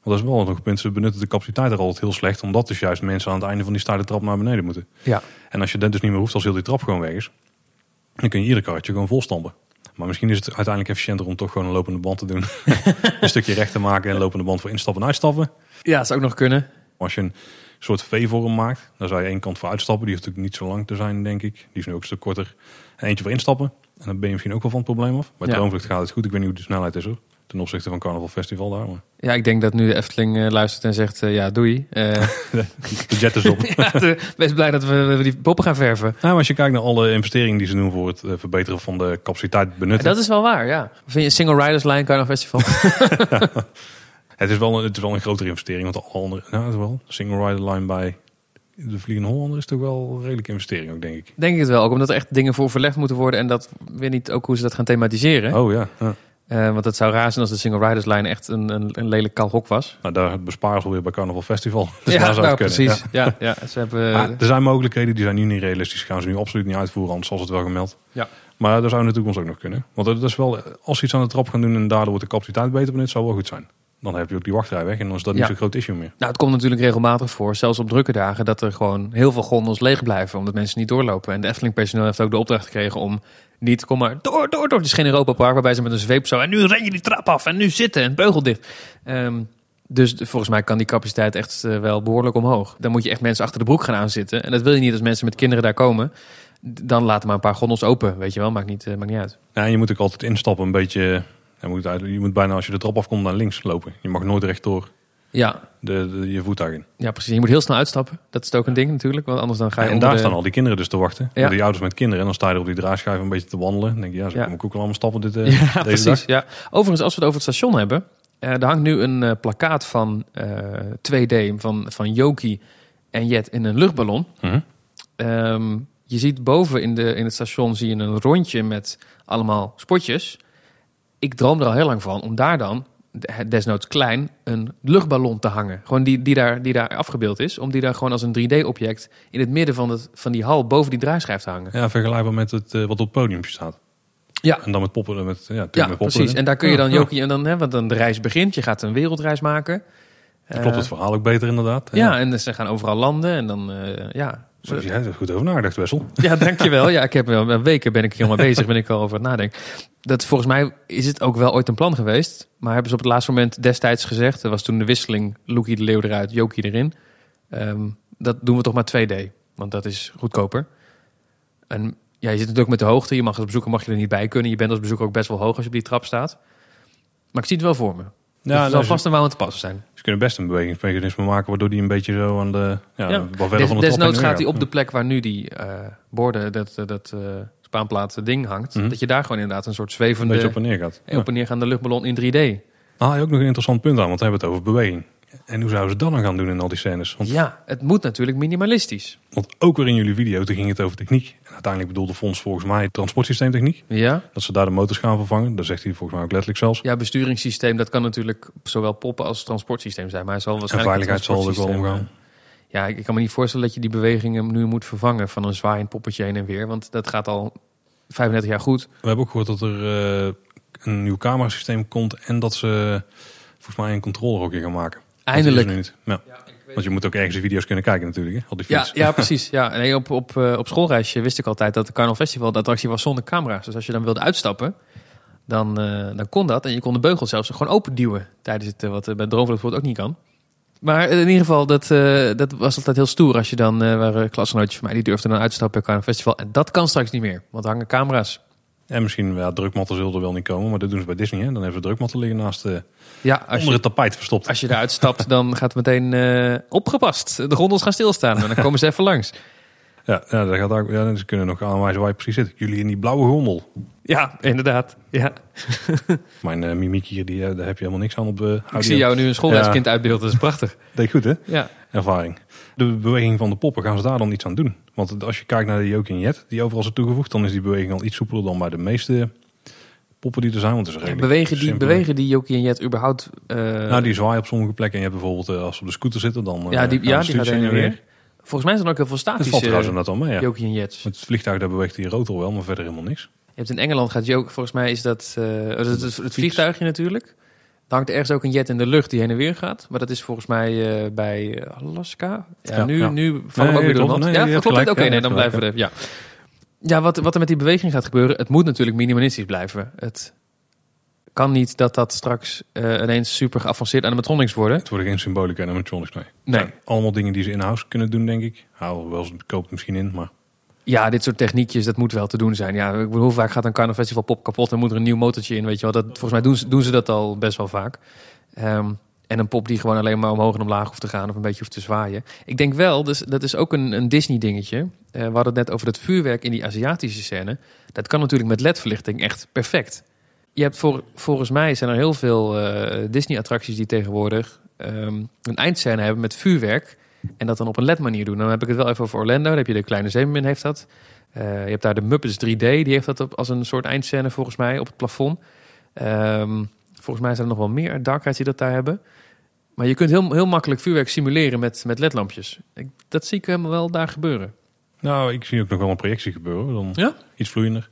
Want dat is wel nog een punt. Ze benutten de capaciteit er altijd heel slecht. Omdat dus juist mensen aan het einde van die steile trap naar beneden moeten. Ja. En als je dat dus niet meer hoeft als heel die trap gewoon weg is. Dan kun je ieder karretje gewoon volstampen. Maar misschien is het uiteindelijk efficiënter om toch gewoon een lopende band te doen. een stukje recht te maken en een lopende band voor instappen en uitstappen. Ja, dat zou ook nog kunnen. Als je een soort V-vorm maakt, dan zou je één kant voor uitstappen. Die hoeft natuurlijk niet zo lang te zijn, denk ik. Die is nu ook een stuk korter. En eentje voor instappen. En dan ben je misschien ook wel van het probleem af. Bij Ja. Droomvlucht gaat het goed. Ik weet niet hoe de snelheid is hoor. Ten opzichte van Carnaval Festival daar. Maar Ja, ik denk dat nu de Efteling eh, luistert en zegt, eh, ja, doei. Eh, de jet is op. ja, de- best blij dat we, we die poppen gaan verven. Nou, maar als je kijkt naar alle investeringen die ze doen voor het verbeteren van de capaciteit benutten. Dat is wel waar, ja. Vind je Single Riders Line Carnaval Festival? Het, is wel een, het is wel een grotere investering. Want alle andere, nou, het is wel. Single rider line bij de Vliegende Hollander is toch wel een redelijke investering ook, denk ik. denk ik het wel. Ook omdat er echt dingen voor verlegd moeten worden. En dat weet niet ook hoe ze dat gaan thematiseren. Oh ja. ja. Eh, want het zou raar zijn als de Single Riders Line echt een, een, een lelijk kaal hok was. Nou, daar besparen ze alweer bij Carnaval Festival. Dus ja, daar zou nou, precies. Ja. Ja, ze hebben... Maar er zijn mogelijkheden, die zijn nu niet realistisch. Gaan ze nu absoluut niet uitvoeren, anders was het wel gemeld. Ja. Maar dat zou in de toekomst ook nog kunnen. Want dat is wel, als ze iets aan de trap gaan doen en daardoor wordt de capaciteit beter benut, zou wel goed zijn. Dan heb je ook die wachtrij weg en dan is dat niet zo'n groot issue meer. Nou, het komt natuurlijk regelmatig voor, zelfs op drukke dagen, dat er gewoon heel veel gondels leeg blijven, omdat mensen niet doorlopen. En de Efteling personeel heeft ook de opdracht gekregen om niet, kom maar, door, door, door. Het is geen Europa Park waarbij ze met een zweep zo, en nu ren je die trap af, en nu zitten, en beugel dicht. Ehm, dus volgens mij kan die capaciteit echt eh, wel behoorlijk omhoog. Dan moet je echt mensen achter de broek gaan aanzitten. En dat wil je niet als mensen met kinderen daar komen. Dan laten maar een paar gondels open, weet je wel, maakt niet, eh, maakt niet uit. Ja, je moet ook altijd instappen een beetje... Je moet, uit- je moet bijna als je de trap afkomt naar links lopen. Je mag nooit rechtdoor Ja, de, de, je voettuig in. ja, precies. Je moet heel snel uitstappen. Dat is ook een ding natuurlijk, want anders dan ga je en daar de- staan al die kinderen dus te wachten. Ja. Die ouders met kinderen. En dan sta je er op die draaischijf een beetje te wandelen. Dan denk je, ja, zo Ja. kom ik ook allemaal stappen dit, eh, Ja, deze precies. dag. Ja. Overigens, als we het over het station hebben. eh er hangt nu een eh, plakkaat van eh, 2D van, van Joki en Jet in een luchtballon. Mhm. Ehm, je ziet boven in, de, in het station zie je een rondje met allemaal spotjes. Ik droom er al heel lang van om daar dan, de- desnoods klein, een luchtballon te hangen. Gewoon die, die, daar, die daar afgebeeld is. Om die daar gewoon als een 3D-object in het midden van, het, van die hal boven die draaischijf te hangen. Ja, vergelijkbaar met het, eh, wat op het podium staat. Ja. En dan met poppen. Met, ja, Ja, met poppen precies. En daar kun je dan ja. Jokie en dan, hè, want dan de reis begint. Je gaat een wereldreis maken. Dan klopt het Eh, verhaal ook beter inderdaad. Ja, en ze gaan overal landen en dan, eh, ja. Zo heb jij er goed over nagedacht, Wessel. Ja, dankjewel. Ja, ik heb wel een weken ben ik hier al mee bezig, ben ik al over het nadenken. Dat volgens mij is het ook wel ooit een plan geweest, maar hebben ze op het laatste moment destijds gezegd. Er was toen de wisseling, Loekie de Leeuw eruit, Jokie erin. Ehm, dat doen we toch maar 2D, want dat is goedkoper. En ja, je zit natuurlijk met de hoogte. Je mag als bezoeker mag je er niet bij kunnen. Je bent als bezoeker ook best wel hoog als je op die trap staat. Maar ik zie het wel voor me. Ja, Ja, het zal vast een wouw te passen zijn. Kunnen best een bewegingsmechanisme maken waardoor die een beetje zo aan de ja, Ja. wat verder Des, van de desnoods gaat hij op de plek waar nu die eh, borden, dat, eh, dat eh, spaanplaat ding hangt. Mhm. Dat je daar gewoon inderdaad een soort een zwevende, beetje op en neer gaat. op en neergaande luchtballon in 3D. Ah, je ook nog een interessant punt aan, want we hebben het over beweging. En hoe zouden ze dat dan gaan doen in al die scènes? Want, Ja, het moet natuurlijk minimalistisch. want ook weer in jullie video, toen ging het over techniek. En uiteindelijk bedoelde Fons volgens mij transportsysteemtechniek. Ja, Dat ze daar de motors gaan vervangen. Dat zegt hij volgens mij ook letterlijk zelfs. ja besturingssysteem, dat kan natuurlijk zowel poppen als transportsysteem zijn. Maar hij zal en waarschijnlijk veiligheid zal er ook wel omgaan. eh, Ja, ik, kan me niet voorstellen dat je die bewegingen nu moet vervangen van een zwaaiend poppetje heen en weer. Want dat gaat al 35 jaar goed. We hebben ook gehoord dat er eh, een nieuw camerasysteem komt. En dat ze volgens mij een controlerhokje gaan maken. Eindelijk. Niet. Ja. Want je moet ook ergens de video's kunnen kijken natuurlijk. Hè? Op die Ja, fiets. ja, precies. Ja, nee, op, op, eh, op schoolreisje wist ik altijd dat de Carnival Festival de attractie was zonder camera's. Dus als je dan wilde uitstappen, dan, eh, dan kon dat. En je kon de beugel zelfs gewoon openduwen tijdens het, eh, wat bij Droomvlucht bijvoorbeeld ook niet kan. Maar in ieder geval, dat, dat was altijd heel stoer. Als je dan, eh waren klasgenootjes van mij, die durfden dan uit te stappen bij Carnival Festival. En dat kan straks niet meer, want er hangen camera's. En misschien, ja, drukmatten zullen er wel niet komen. Maar dat doen ze bij Disney. Hè? Dan hebben ze drukmatten liggen naast de, Ja, als onder je, het tapijt verstopt. als je eruit stapt, dan gaat het meteen eh, opgepast. De gondels gaan stilstaan en dan komen ze even langs. Ja, ja, dat gaat ook, ja, ze kunnen nog aanwijzen waar je precies zit. Jullie in die blauwe gondel. Ja, inderdaad. Ja. Mijn eh, mimiek hier, die, eh, daar heb je helemaal niks aan op eh Ik zie jou nu een schoolreiskind uitbeelden, dat is prachtig. Deed goed, hè? Ja. Ervaring. De beweging van de poppen, gaan ze daar dan iets aan doen? Want als je kijkt naar de Joke en Jet, die overal is toegevoegd, dan is die beweging al iets soepeler dan bij de meeste poppen die er zijn. Want het is redelijk bewegen, die, simpel. bewegen die Jokie en Jet überhaupt... eh, Nou, die zwaaien op sommige plekken. En je hebt bijvoorbeeld, eh, als ze op de scooter zitten, dan eh, ja, die, gaan ja, die gaat heen en weer. Volgens mij zijn er ook heel veel Het valt statische trouwens al mee, ja. Jokie en Jets. Met het vliegtuig, daar beweegt die rotor wel, maar verder helemaal niks. Je hebt in Engeland gaat Joke, volgens mij is dat, eh, het vliegtuigje natuurlijk. Dan hangt er ergens ook een jet in de lucht die heen en weer gaat. Maar dat is volgens mij eh, bij Alaska. Ja, Ja, nu, ja. nu vallen we ook weer door. Nee, ja, klopt. Oké, nee, dan blijven we er. Ja, ja wat, wat er met die beweging gaat gebeuren, het moet natuurlijk minimalistisch blijven. Het kan niet dat dat straks eh, ineens super geavanceerd animatronics worden. Het worden geen symbolica en animatronics, nee. Nee. Allemaal dingen die ze in-house kunnen doen, denk ik. Hou wel eens koopt misschien in, maar Ja, dit soort techniekjes, dat moet wel te doen zijn. Ja, hoe vaak gaat een Carnival Festival pop kapot en moet er een nieuw motortje in, weet je wel. Dat, volgens mij doen ze, doen ze dat al best wel vaak. Ehm, en een pop die gewoon alleen maar omhoog en omlaag hoeft te gaan of een beetje hoeft te zwaaien. Ik denk wel, dus, dat is ook een, een Disney dingetje. Eh, we hadden het net over dat vuurwerk in die Aziatische scène. Dat kan natuurlijk met ledverlichting echt perfect. Je hebt voor, volgens mij zijn er heel veel eh, Disney attracties die tegenwoordig ehm, een eindscène hebben met vuurwerk. En dat dan op een LED-manier doen. Dan heb ik het wel even over Orlando. Dan heb je de Kleine Zeemermin heeft dat. Eh, je hebt daar de Muppets 3D. Die heeft dat op, als een soort eindscène volgens mij op het plafond. Ehm, volgens mij zijn er nog wel meer Dark Rides die dat daar hebben. Maar je kunt heel, heel makkelijk vuurwerk simuleren met, met LED-lampjes. Ik, dat zie ik helemaal wel daar gebeuren. nou, ik zie ook nog wel een projectie gebeuren. Dan Ja? iets vloeiender.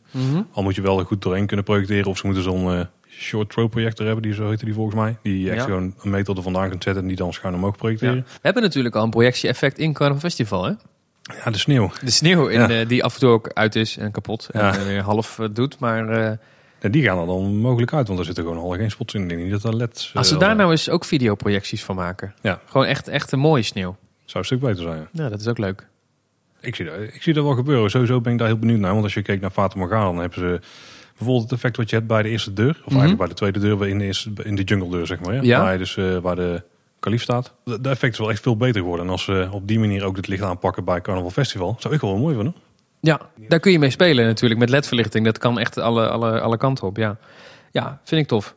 Al moet je wel er goed doorheen kunnen projecteren. Of ze moeten zo'n eh, short throw projector hebben, die zo heette die volgens mij. Die je echt Ja. gewoon een meter er vandaan kunt zetten en die dan schuin omhoog projecteren. We hebben natuurlijk al een projectie-effect in Carnival Festival, hè? Ja, de sneeuw. De sneeuw in, Ja. eh, die af en toe ook uit is en kapot. En eh, weer half eh, doet. Maar En die gaan er dan mogelijk uit, want er zitten gewoon al geen spots in. Niet dat er leds... als ze daar nou eens ook videoprojecties van maken. Ja. Gewoon echt, echt een mooie sneeuw. Zou een stuk beter zijn. ja. Ja, dat is ook leuk. Ik zie, dat, ik zie dat wel gebeuren. Sowieso ben ik daar heel benieuwd naar. Want als je kijkt naar Fata Morgana, dan hebben ze bijvoorbeeld het effect wat je hebt bij de eerste deur. Of eigenlijk bij de tweede deur, in de, eerste, in de jungle deur, zeg maar. Ja? Ja. Waar, je dus, eh, waar de kalif staat. De, de effect is wel echt veel beter geworden. En als ze op die manier ook het licht aanpakken bij Carnival Festival, zou ik wel mooi vinden. Ja, daar kun je mee spelen natuurlijk met ledverlichting. Dat kan echt alle, alle, alle kanten op, ja. Ja, vind ik tof.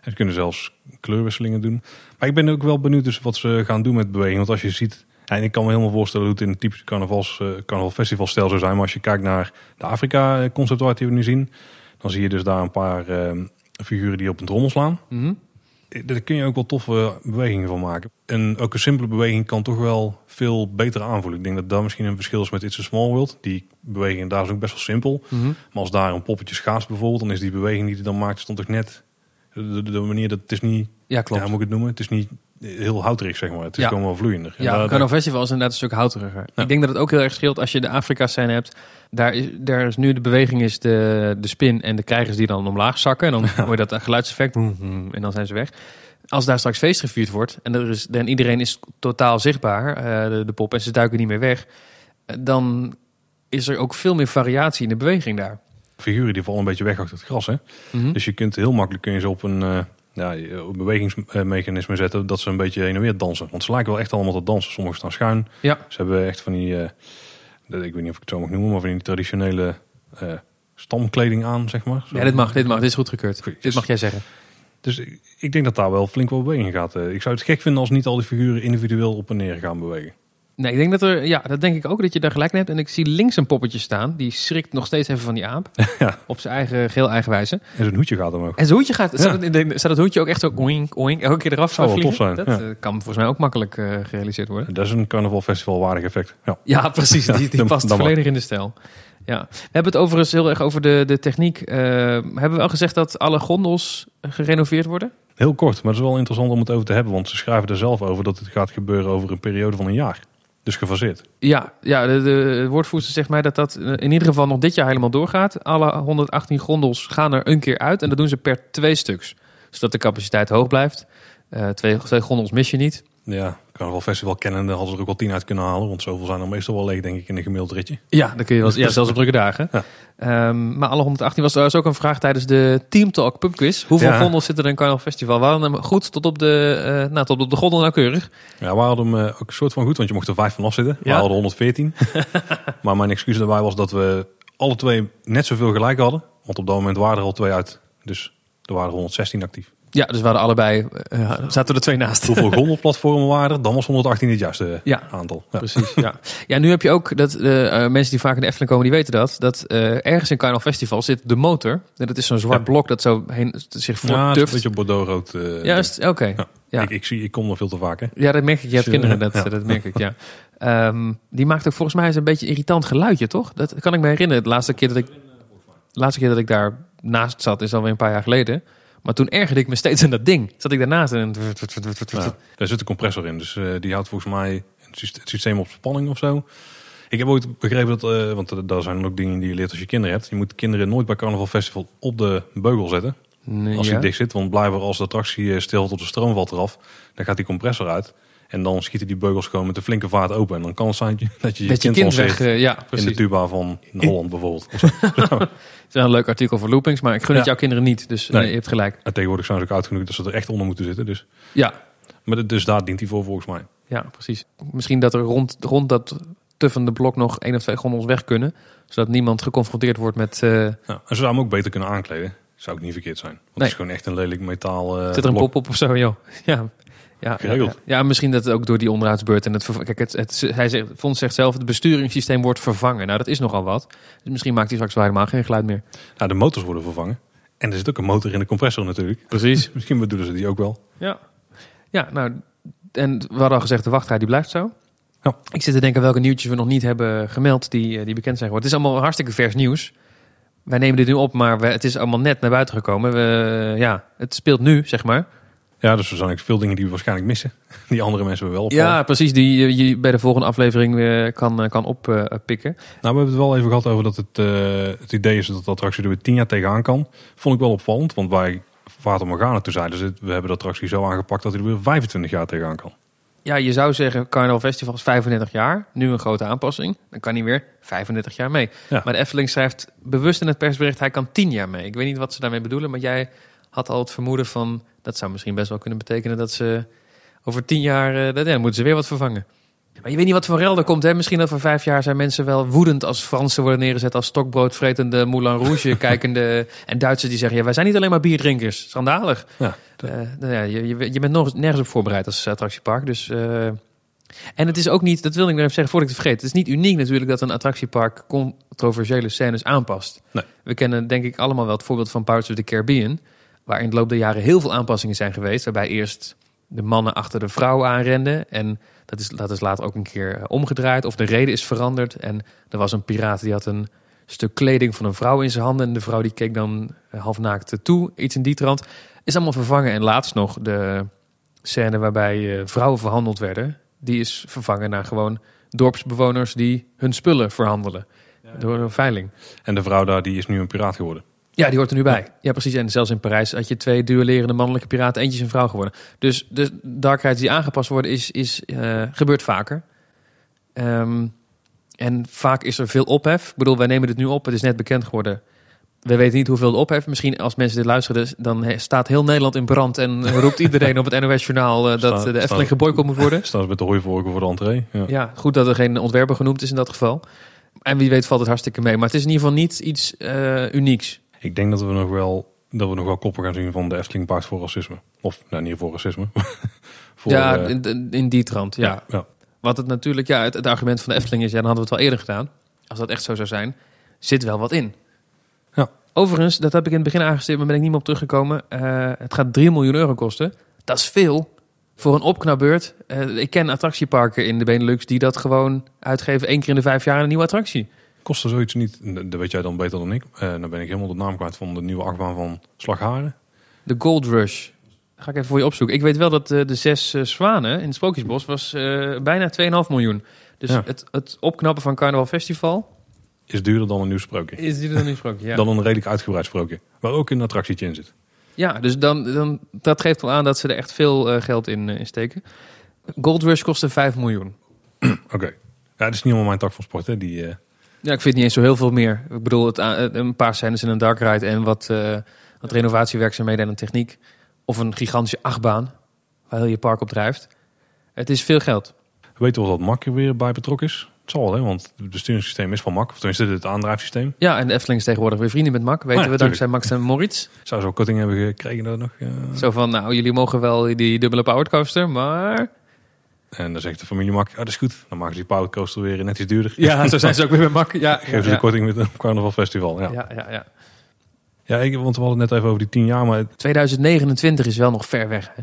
En ze kunnen zelfs kleurwisselingen doen. Maar ik ben ook wel benieuwd dus wat ze gaan doen met beweging. Want als je ziet, en ik kan me helemaal voorstellen hoe het in het typische carnavals, eh, carnaval festival stijl zou zijn. Maar als je kijkt naar de Afrika concept art die we nu zien, dan zie je dus daar een paar eh, figuren die op een trommel slaan. Mhm. Eh, Daar kun je ook wel toffe bewegingen van maken. En ook een simpele beweging kan toch wel veel beter aanvoelen. Ik denk dat daar misschien een verschil is met It's a Small World. Die beweging daar is ook best wel simpel. Mhm. Maar als daar een poppetje schaats bijvoorbeeld, dan is die beweging die hij dan maakt, stond toch net de, de, de manier dat het is niet, Ja, klopt. ja, moet ik het noemen? Het is niet heel houterig, zeg maar. Het is Ja. gewoon wel vloeiender. En Ja, daar- Carnival Festival is inderdaad een stuk houteriger. Ik denk dat het ook heel erg scheelt als je de Afrika-scène hebt. Daar is, daar is nu de beweging is de, de spin en de krijgers die dan omlaag zakken. En dan hoor je dat geluidseffect en dan zijn ze weg. Als daar straks feest gevierd wordt en, er is, en iedereen is totaal zichtbaar, eh, de, de pop, en ze duiken niet meer weg. eh, Dan is er ook veel meer variatie in de beweging daar. figuren die vallen een beetje weg achter het gras. Hè? Mhm. Dus je kunt heel makkelijk kun je ze op een, eh, ja, een bewegingsmechanisme zetten dat ze een beetje heen en weer dansen. Want ze lijken wel echt allemaal te dansen. Sommigen staan schuin. Ja. Ze hebben echt van die, eh, ik weet niet of ik het zo mag noemen, maar van die traditionele eh, stamkleding aan, zeg maar. Zo. Ja, dit mag, dit mag, dit is goedgekeurd. Goed. Dit mag jij zeggen. Dus ik, ik denk dat daar wel flink wel beweging gaat. Eh, Ik zou het gek vinden als niet al die figuren individueel op en neer gaan bewegen. Nee, ik denk dat er, ja, dat denk ik ook dat je daar gelijk in hebt. En ik zie links een poppetje staan. Die schrikt nog steeds even van die aap. Ja. Op zijn eigen, geel eigen wijze. En zijn hoedje gaat omhoog. En zijn hoedje gaat, Ja. staat, het staat het hoedje ook echt zo oink, oink, elke keer eraf Zou wel tof zijn, Dat ja. eh, kan volgens mij ook makkelijk eh, gerealiseerd worden. Dat is een carnavalfestival waardig effect. Ja. Precies. Die, die past dan volledig in de stijl. Ja. We hebben het overigens heel erg over de, de techniek. Eh, hebben we al gezegd dat alle gondels gerenoveerd worden? Heel kort, maar het is wel interessant om het over te hebben. Want ze schrijven er zelf over dat het gaat gebeuren over een periode van een jaar. Dus gefaseerd. Ja, ja de, de woordvoerster zegt mij dat dat eh, in ieder geval nog dit jaar helemaal doorgaat. Alle 118 gondels gaan er een keer uit en dat doen ze per twee stuks. Zodat de capaciteit hoog blijft. Eh, twee, twee gondels mis je niet. Ja, carnavalfestival kennende hadden ze er ook wel tien uit kunnen halen. Want zoveel zijn er meestal wel leeg, denk ik, in een gemiddeld ritje. Ja, dan kun je wel, ja, zelfs op drukke dagen. Ja. Ehm, maar alle 118 was trouwens ook een vraag tijdens de Team Talk pubquiz. Hoeveel Ja. gondels zitten er in Carnaval Festival? We hadden hem goed tot op de, eh, nou, tot op de gondel nauwkeurig. Ja, we hadden hem eh, ook een soort van goed, want je mocht er vijf van afzitten. We Ja. hadden 114. maar mijn excuus daarbij was dat we alle twee net zoveel gelijk hadden. Want op dat moment waren er al twee uit. Dus er waren er 116 actief. Ja, dus we hadden allebei, eh, zaten er twee naast. Hoeveel gondelplatformen waren er? Dan was 118 het juiste Ja. aantal. Ja. Precies, ja. Ja, nu heb je ook, dat de eh, mensen die vaak in de Efteling komen, die weten dat. Dat eh, ergens in Carnaval Festival zit de motor. En dat is zo'n zwart Ja. blok dat zo heen, zich Ja, het is een beetje Bordeaux-rood. eh, Juist, oké. Ja. Ja. Ik, ik, zie, ik kom er veel te vaak, hè. Ja, dat merk ik. Je hebt Dus, eh, kinderen, dat, ja. dat merk ik, ja. Ehm, die maakt ook volgens mij eens een beetje een irritant geluidje, toch? Dat kan ik me herinneren. De laatste keer dat ik, laatste keer dat ik daar naast zat, is alweer een paar jaar geleden. Maar toen ergerde ik me steeds aan dat ding. Zat ik daarnaast en... Ja, daar zit een compressor in, dus eh, die houdt volgens mij het syst- het systeem op spanning of zo. Ik heb ooit begrepen dat, eh, want er- daar zijn ook dingen die je leert als je kinderen hebt. Je moet kinderen nooit bij Carnaval Festival op de beugel zetten Nee, als ja. hij dicht zit. Want blijkbaar als de attractie eh, stil tot de stroom valt eraf, dan gaat die compressor uit. En dan schieten die beugels gewoon met een flinke vaart open. En dan kan het zijn dat je je, Dat je kind, kind lanceert weg... eh, ja, in de precies. tuba van Holland bijvoorbeeld. Het is wel een leuk artikel voor loopings, maar ik gun het Ja. jouw kinderen niet. Dus Nee. nee, je hebt gelijk. en tegenwoordig zijn ze ook oud genoeg dat ze er echt onder moeten zitten. Dus, Ja, maar dus daar dient hij voor volgens mij. ja, precies. Misschien dat er rond, rond dat tuffende blok nog één of twee gondels weg kunnen. Zodat niemand geconfronteerd wordt met... eh, Ja, en ze zouden hem ook beter kunnen aankleden. Zou ook niet verkeerd zijn. Want Nee. het is gewoon echt een lelijk metaal. eh, Zit er een blok. pop op of zo, joh? Ja. Ja, Geregeld. Ja, ja, misschien dat het ook door die onderhoudsbeurt en het Kijk, het, het, hij zegt, Fons zegt zelf, het besturingssysteem wordt vervangen. Nou, dat is nogal wat. Dus misschien maakt hij straks wel helemaal geen geluid meer. Nou, de motors worden vervangen. En er zit ook een motor in de compressor natuurlijk. Precies. Misschien bedoelen ze die ook wel. Ja. Ja, nou, en we hadden al gezegd, de wachtrij die blijft zo. Ja. Ik zit te denken welke nieuwtjes we nog niet hebben gemeld die, eh, die bekend zijn geworden. Het is allemaal hartstikke vers nieuws. Wij nemen dit nu op, maar we, het is allemaal net naar buiten gekomen. We, ja, het speelt nu, zeg maar. Ja, dus er zijn veel dingen die we waarschijnlijk missen. Die andere mensen wel opvallen. Ja, precies. Die je bij de volgende aflevering weer kan, eh, kan oppikken. Nou, we hebben het wel even gehad over dat het, eh, het idee is dat de attractie er weer tien jaar tegenaan kan. Vond ik wel opvallend, want bij Vater Morgana toen zeiden ze... we hebben de attractie zo aangepakt dat hij er weer 25 jaar tegenaan kan. Ja, je zou zeggen, Carnaval Festival is 35 jaar. Nu een grote aanpassing. Dan kan hij weer 35 jaar mee. Ja. Maar de Efteling schrijft bewust in het persbericht... hij kan 10 jaar mee. Ik weet niet wat ze daarmee bedoelen... maar jij had al het vermoeden van... dat zou misschien best wel kunnen betekenen dat ze... over 10 jaar, dat, ja, dan moeten ze weer wat vervangen. Maar je weet niet wat voor rel er komt. Hè? Misschien over vijf jaar zijn mensen wel woedend... als Fransen worden neergezet als stokbroodvretende Moulin Rouge... kijkende en Duitsers die zeggen... Ja, wij zijn niet alleen maar bierdrinkers. Schandalig. Ja, Eh, nou ja, je, je, je bent nog nergens op voorbereid als attractiepark. Dus, eh, en het is ook niet, dat wil ik nog even zeggen voordat ik het vergeet. Het is niet uniek natuurlijk dat een attractiepark controversiële scènes aanpast. Nee. We kennen denk ik allemaal wel het voorbeeld van Pirates of the Caribbean. Waar in de loop der jaren heel veel aanpassingen zijn geweest. Waarbij eerst de mannen achter de vrouwen aanrenden. En dat is, dat is later ook een keer eh, omgedraaid. Of de reden is veranderd. En er was een piraat die had een stuk kleding van een vrouw in zijn handen. En de vrouw die keek dan eh, halfnaakt toe. Iets in die trant. Is allemaal vervangen. En laatst nog de scène waarbij eh, vrouwen verhandeld werden. Die is vervangen naar gewoon dorpsbewoners die hun spullen verhandelen. Door een veiling. En de vrouw daar die is nu een piraat geworden. Ja, die hoort er nu bij. Ja, precies. En zelfs in Parijs had je twee duellerende mannelijke piraten. Eentje is een vrouw geworden. Dus de dark rides die aangepast worden, is, is, eh, gebeurt vaker. Ehm, en vaak is er veel ophef. Ik bedoel, wij nemen dit nu op. Het is net bekend geworden. We weten niet hoeveel het op heeft. Misschien als mensen dit luisteren, dan staat heel Nederland in brand en roept iedereen op het NOS-journaal dat Staat- eh, de staat- Efteling geboycott moet worden. Staan ze met de hooivorken voor de entree. Ja. Ja, goed dat er geen ontwerper genoemd is in dat geval. En wie weet valt het hartstikke mee. Maar het is in ieder geval niet iets eh, unieks. Ik denk dat we nog wel dat we nog wel koppen gaan zien van de Efteling paard voor racisme. Of nou, niet voor racisme. voor, ja, eh, in, in die trant. Ja. ja. ja. Wat het natuurlijk, ja, het, het argument van de Efteling is, ja, dan hadden we het wel eerder gedaan. Als dat echt zo zou zijn, zit wel wat in. Ja. Overigens, dat heb ik in het begin aangestipt, maar ben ik niet meer op teruggekomen. Eh, het gaat 3 miljoen euro kosten. Dat is veel voor een opknapbeurt. Eh, ik ken attractieparken in de Benelux die dat gewoon uitgeven één keer in de vijf jaar een nieuwe attractie. Kostte zoiets niet, dat weet jij dan beter dan ik. Eh dan ben ik helemaal de naam kwijt van de nieuwe achtbaan van Slagharen. De Gold Rush. Ga ik even voor je opzoeken. Ik weet wel dat eh, de zes eh, zwanen in het Sprookjesbos was bijna 2,5 miljoen. Dus Ja. het, het opknappen van Carnaval Festival Is duurder dan een nieuw sprookje. is die er dan niet gesproken. Ja. Dan een redelijk uitgebreid sprookje. Waar ook een attractietje in zit. Ja, dus dan, dan, dat geeft wel aan dat ze er echt veel geld in, in steken. Gold Rush kostte 5 miljoen. Oké. Ja, dat is niet helemaal mijn tak van sport. Hè. Die, Ja, ik vind niet eens zo heel veel meer. Ik bedoel, het, een paar scènes in een dark ride en wat, eh, wat renovatiewerkzaamheden en een techniek. Of een gigantische achtbaan, waar heel je park op drijft. Het is veel geld. weten we dat Mak er weer bij betrokken is? Het zal wel, hè, want het besturingssysteem is van Mak. Of tenminste het aandrijfsysteem. Ja, en de Efteling is tegenwoordig weer vrienden met Mak. Weten ja, we dankzij Max en Moritz. Zou zo korting hebben gekregen daar nog? eh? Zo van, nou, jullie mogen wel die dubbele powered coaster, maar... En dan zegt de familie Mak, ja dat is goed. Dan maken ze die powercoaster weer net iets duurder. Ja, zo zijn ze ook weer met Mak. Ja, Geven ze de korting met een carnaval festival. Ja, ja. ja, ja, ja. ik, want we hadden het net even over die tien jaar. Maar het- 2029 is wel nog ver weg, hè?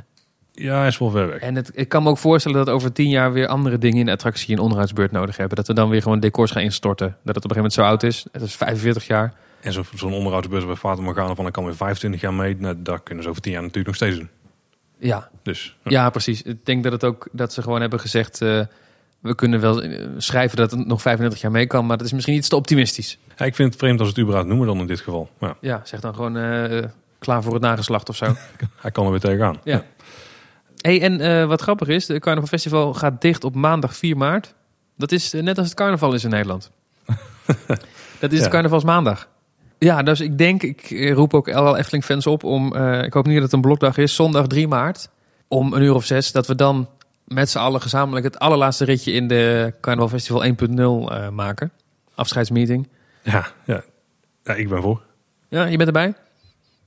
ja, is wel ver weg. En het, ik kan me ook voorstellen dat over tien jaar weer andere dingen in de attractie en onderhoudsbeurt nodig hebben. Dat we dan weer gewoon decors gaan instorten. Dat het op een gegeven moment zo oud is. Het is 45 jaar. En zo- zo'n onderhoudsbus bij Fata Morgana van, dan kan weer 25 jaar mee. Nou, dat kunnen ze over 10 jaar natuurlijk nog steeds doen. Ja, Dus ja. ja precies. Ik denk dat, het ook, dat ze gewoon hebben gezegd... eh, we kunnen wel eh, schrijven dat het nog 35 jaar mee kan. Maar dat is misschien iets te optimistisch. Ja, ik vind het vreemd als het überhaupt noemen dan in dit geval. Ja, Ja, zeg dan gewoon eh, klaar voor het nageslacht of zo. hij kan er weer tegenaan. Ja. Hey, en wat grappig is, de Carnaval Festival gaat dicht op maandag 4 maart. Dat is net als het carnaval is in Nederland. dat is het carnavalsmaandag. Ja, dus ik denk, ik roep ook alle Efteling fans op om, eh, ik hoop niet dat het een blokdag is, zondag 3 maart, om een uur of zes, dat we dan met z'n allen gezamenlijk het allerlaatste ritje in de Carnaval Festival 1.0 eh, maken. Afscheidsmeeting. Ja, ja. ja, ik ben voor. Ja, je bent erbij?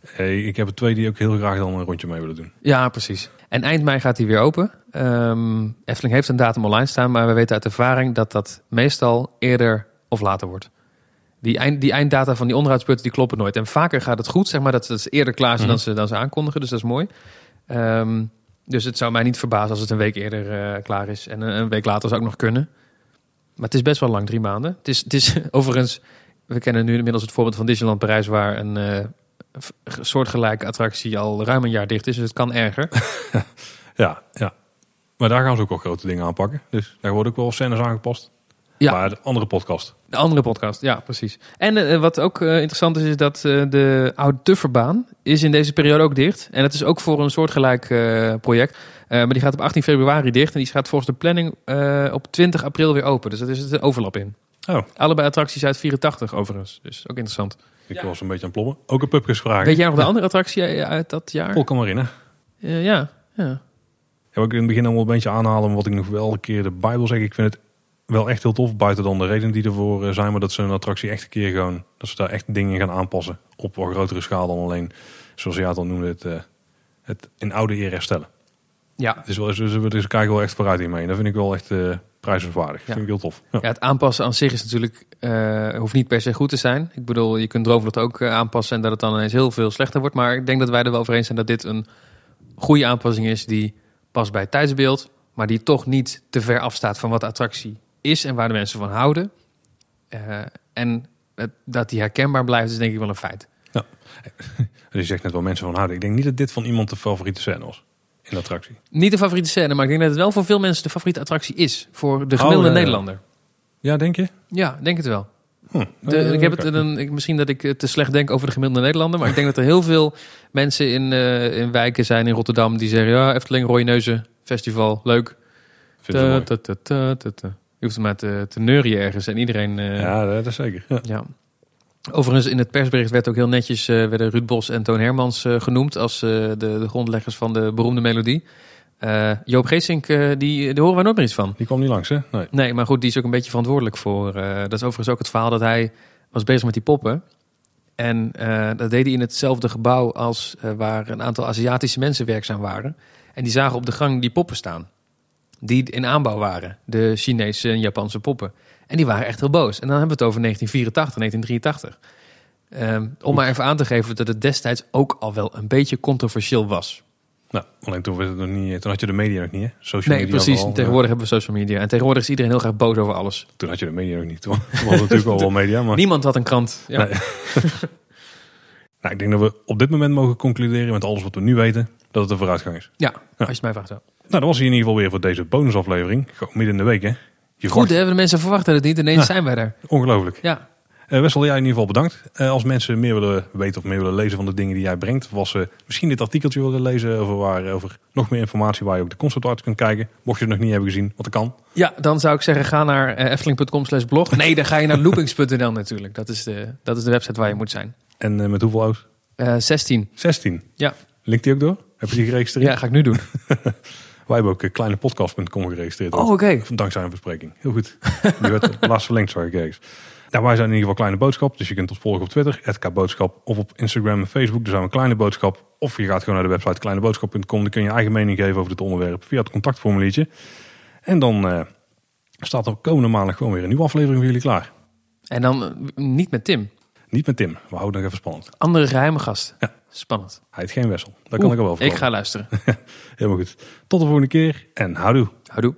Hey, ik heb er twee die ook heel graag dan een rondje mee willen doen. Ja, precies. En eind mei gaat hij weer open. Ehm Efteling heeft een datum online staan, maar we weten uit ervaring dat dat meestal eerder of later wordt. Die, eind, die einddata van die onderhoudsbeurten die kloppen nooit. En vaker gaat het goed, zeg maar, dat ze, dat ze eerder klaar zijn Mhm. dan, ze, dan ze aankondigen. Dus dat is mooi. Ehm, dus het zou mij niet verbazen als het een week eerder eh, klaar is. En een, een week later zou ook nog kunnen. Maar het is best wel lang, drie maanden. Het is, het is overigens, we kennen nu inmiddels het voorbeeld van Disneyland Parijs, waar een eh, soortgelijke attractie al ruim een jaar dicht is. Dus het kan erger. Ja, ja. Maar daar gaan ze ook wel grote dingen aanpakken. Dus daar worden ook wel scènes aangepast. Ja. Maar de andere podcast. De andere podcast, ja, precies. En eh, wat ook eh, interessant is, is dat eh, de Oude Tufferbaan is in deze periode ook dicht. En dat is ook voor een soortgelijk project. Maar die gaat op 18 februari dicht. En die gaat volgens de planning op 20 april weer open. Dus dat is een overlap in. Oh, Allebei attracties uit 84 overigens. Dus ook interessant. ik was een beetje aan het plommen. Ook een pubquiz vragen. Weet jij nog de andere attractie uit dat jaar? Polka Marine. Eh, ja, ja. Ja, ik in het begin allemaal een beetje aanhalen. Wat ik nog wel een keer de Bijbel zeg. Ik vind het wel echt heel tof. Buiten dan de redenen die ervoor eh, zijn. Maar dat ze een attractie echt een keer gewoon. Dat ze daar echt dingen in gaan aanpassen. Op een grotere schaal dan alleen. Zoals jij het al noemde. Het, eh, het in oude eer herstellen. Ja. Is wel, ze, ze, ze kijken wel echt vooruit hiermee. En dat vind ik wel echt eh prijzenswaardig. Ja. vind ik heel tof. Ja. Ja, het aanpassen aan zich is natuurlijk, hoeft niet per se goed te zijn. Ik bedoel, je kunt Droomvlucht ook aanpassen en dat het dan ineens heel veel slechter wordt. Maar ik denk dat wij er wel over eens zijn dat dit een goede aanpassing is die past bij het tijdsbeeld, maar die toch niet te ver afstaat van wat de attractie is en waar de mensen van houden. Eh, en het- dat die herkenbaar blijft, is denk ik wel een feit. Dus je zegt net wel mensen van houden. Ik denk niet dat dit van iemand de favoriete scène was. In de attractie. Niet de favoriete scène, maar ik denk dat het wel voor veel mensen de favoriete attractie is. Voor de gemiddelde ja, ja. Nederlander. Ja, denk je? Ja, denk het wel. Hm. De, Eh, ik heb het een, ik, misschien dat ik te slecht denk over de gemiddelde Nederlander, maar ik denk dat er heel veel mensen in, eh, in wijken zijn in Rotterdam die zeggen: Ja, Efteling, Rode Neuzen, festival, leuk. Vind ta, ta, ta. Je hoeft maar te, te neurien ergens en iedereen. eh, ja. Dat is zeker. Ja. Overigens, in het persbericht werd ook heel netjes eh, werden Ruud Bos en Toon Hermans eh, genoemd als eh, de, de grondleggers van de beroemde melodie. Eh, Joop Geesink, eh, die, daar horen wij nooit meer iets van. Die kwam niet langs, hè? Nee. Nee, maar goed, die is ook een beetje verantwoordelijk voor. eh, dat is overigens ook het verhaal dat hij was bezig met die poppen. En eh, dat deed hij in hetzelfde gebouw als eh, waar een aantal Aziatische mensen werkzaam waren. En die zagen op de gang die poppen staan. Die in aanbouw waren. De Chinese en Japanse poppen. En die waren echt heel boos. En dan hebben we het over 1984, 1983. Ehm, om maar even aan te geven dat het destijds ook al wel een beetje controversieel was. Nou, alleen toen, het nog niet, toen had je de media nog niet, hè? Social Nee, media precies. Tegenwoordig hebben we social media. En tegenwoordig is iedereen heel graag boos over alles. Toen had je de media nog niet. Toen was natuurlijk al wel media, maar... Niemand had een krant. Ja. Nee. Nou, ik denk dat we op dit moment mogen concluderen met alles wat we nu weten, dat het een vooruitgang is. Ja, als je het mij vraagt wel. Nou, dat was hij in ieder geval weer voor deze bonusaflevering. Gewoon midden in de week, hè? Je Goed, hè? de mensen verwachten het niet. Ineens zijn wij er. Ongelooflijk. Ja. Eh Wessel, jij in ieder geval bedankt. Eh, als mensen meer willen weten of meer willen lezen van de dingen die jij brengt, of als ze misschien dit artikeltje willen lezen over, waar, over nog meer informatie waar je ook de conceptart kunt kijken, mocht je het nog niet hebben gezien, wat dat kan. ja, dan zou ik zeggen, ga naar uh, efteling.com slash blog. Nee, dan ga je naar loopings.nl natuurlijk. Dat is, de, dat is de website waar je moet zijn. En eh, met hoeveel oud? Eh 16. 16. Ja. Linkt die ook door? Heb je die geregistreerd? ja, ga ik nu doen. Wij hebben ook eh, kleinepodcast.com geregistreerd. Oh, oké. Dankzij een verspreking. Heel goed. Die werd laatst verlengd, ik ergens. Nou, wij zijn in ieder geval Kleine Boodschap. Dus je kunt ons volgen op Twitter, @kboodschap, of op Instagram en Facebook. Daar zijn we Kleine Boodschap. Of je gaat gewoon naar de website kleineboodschap.com. Dan kun je je eigen mening geven over dit onderwerp via het contactformuliertje. En dan eh, staat er komende maandag gewoon weer een nieuwe aflevering voor jullie klaar. En dan eh, niet met Tim. Niet met Tim. We houden nog even spannend. Andere geheime gast. Ja. Spannend. Hij heet geen Wessel. Dat kan ik al wel Ik vertellen. ga luisteren. Helemaal goed. Tot de volgende keer en houdoe. Houdoe.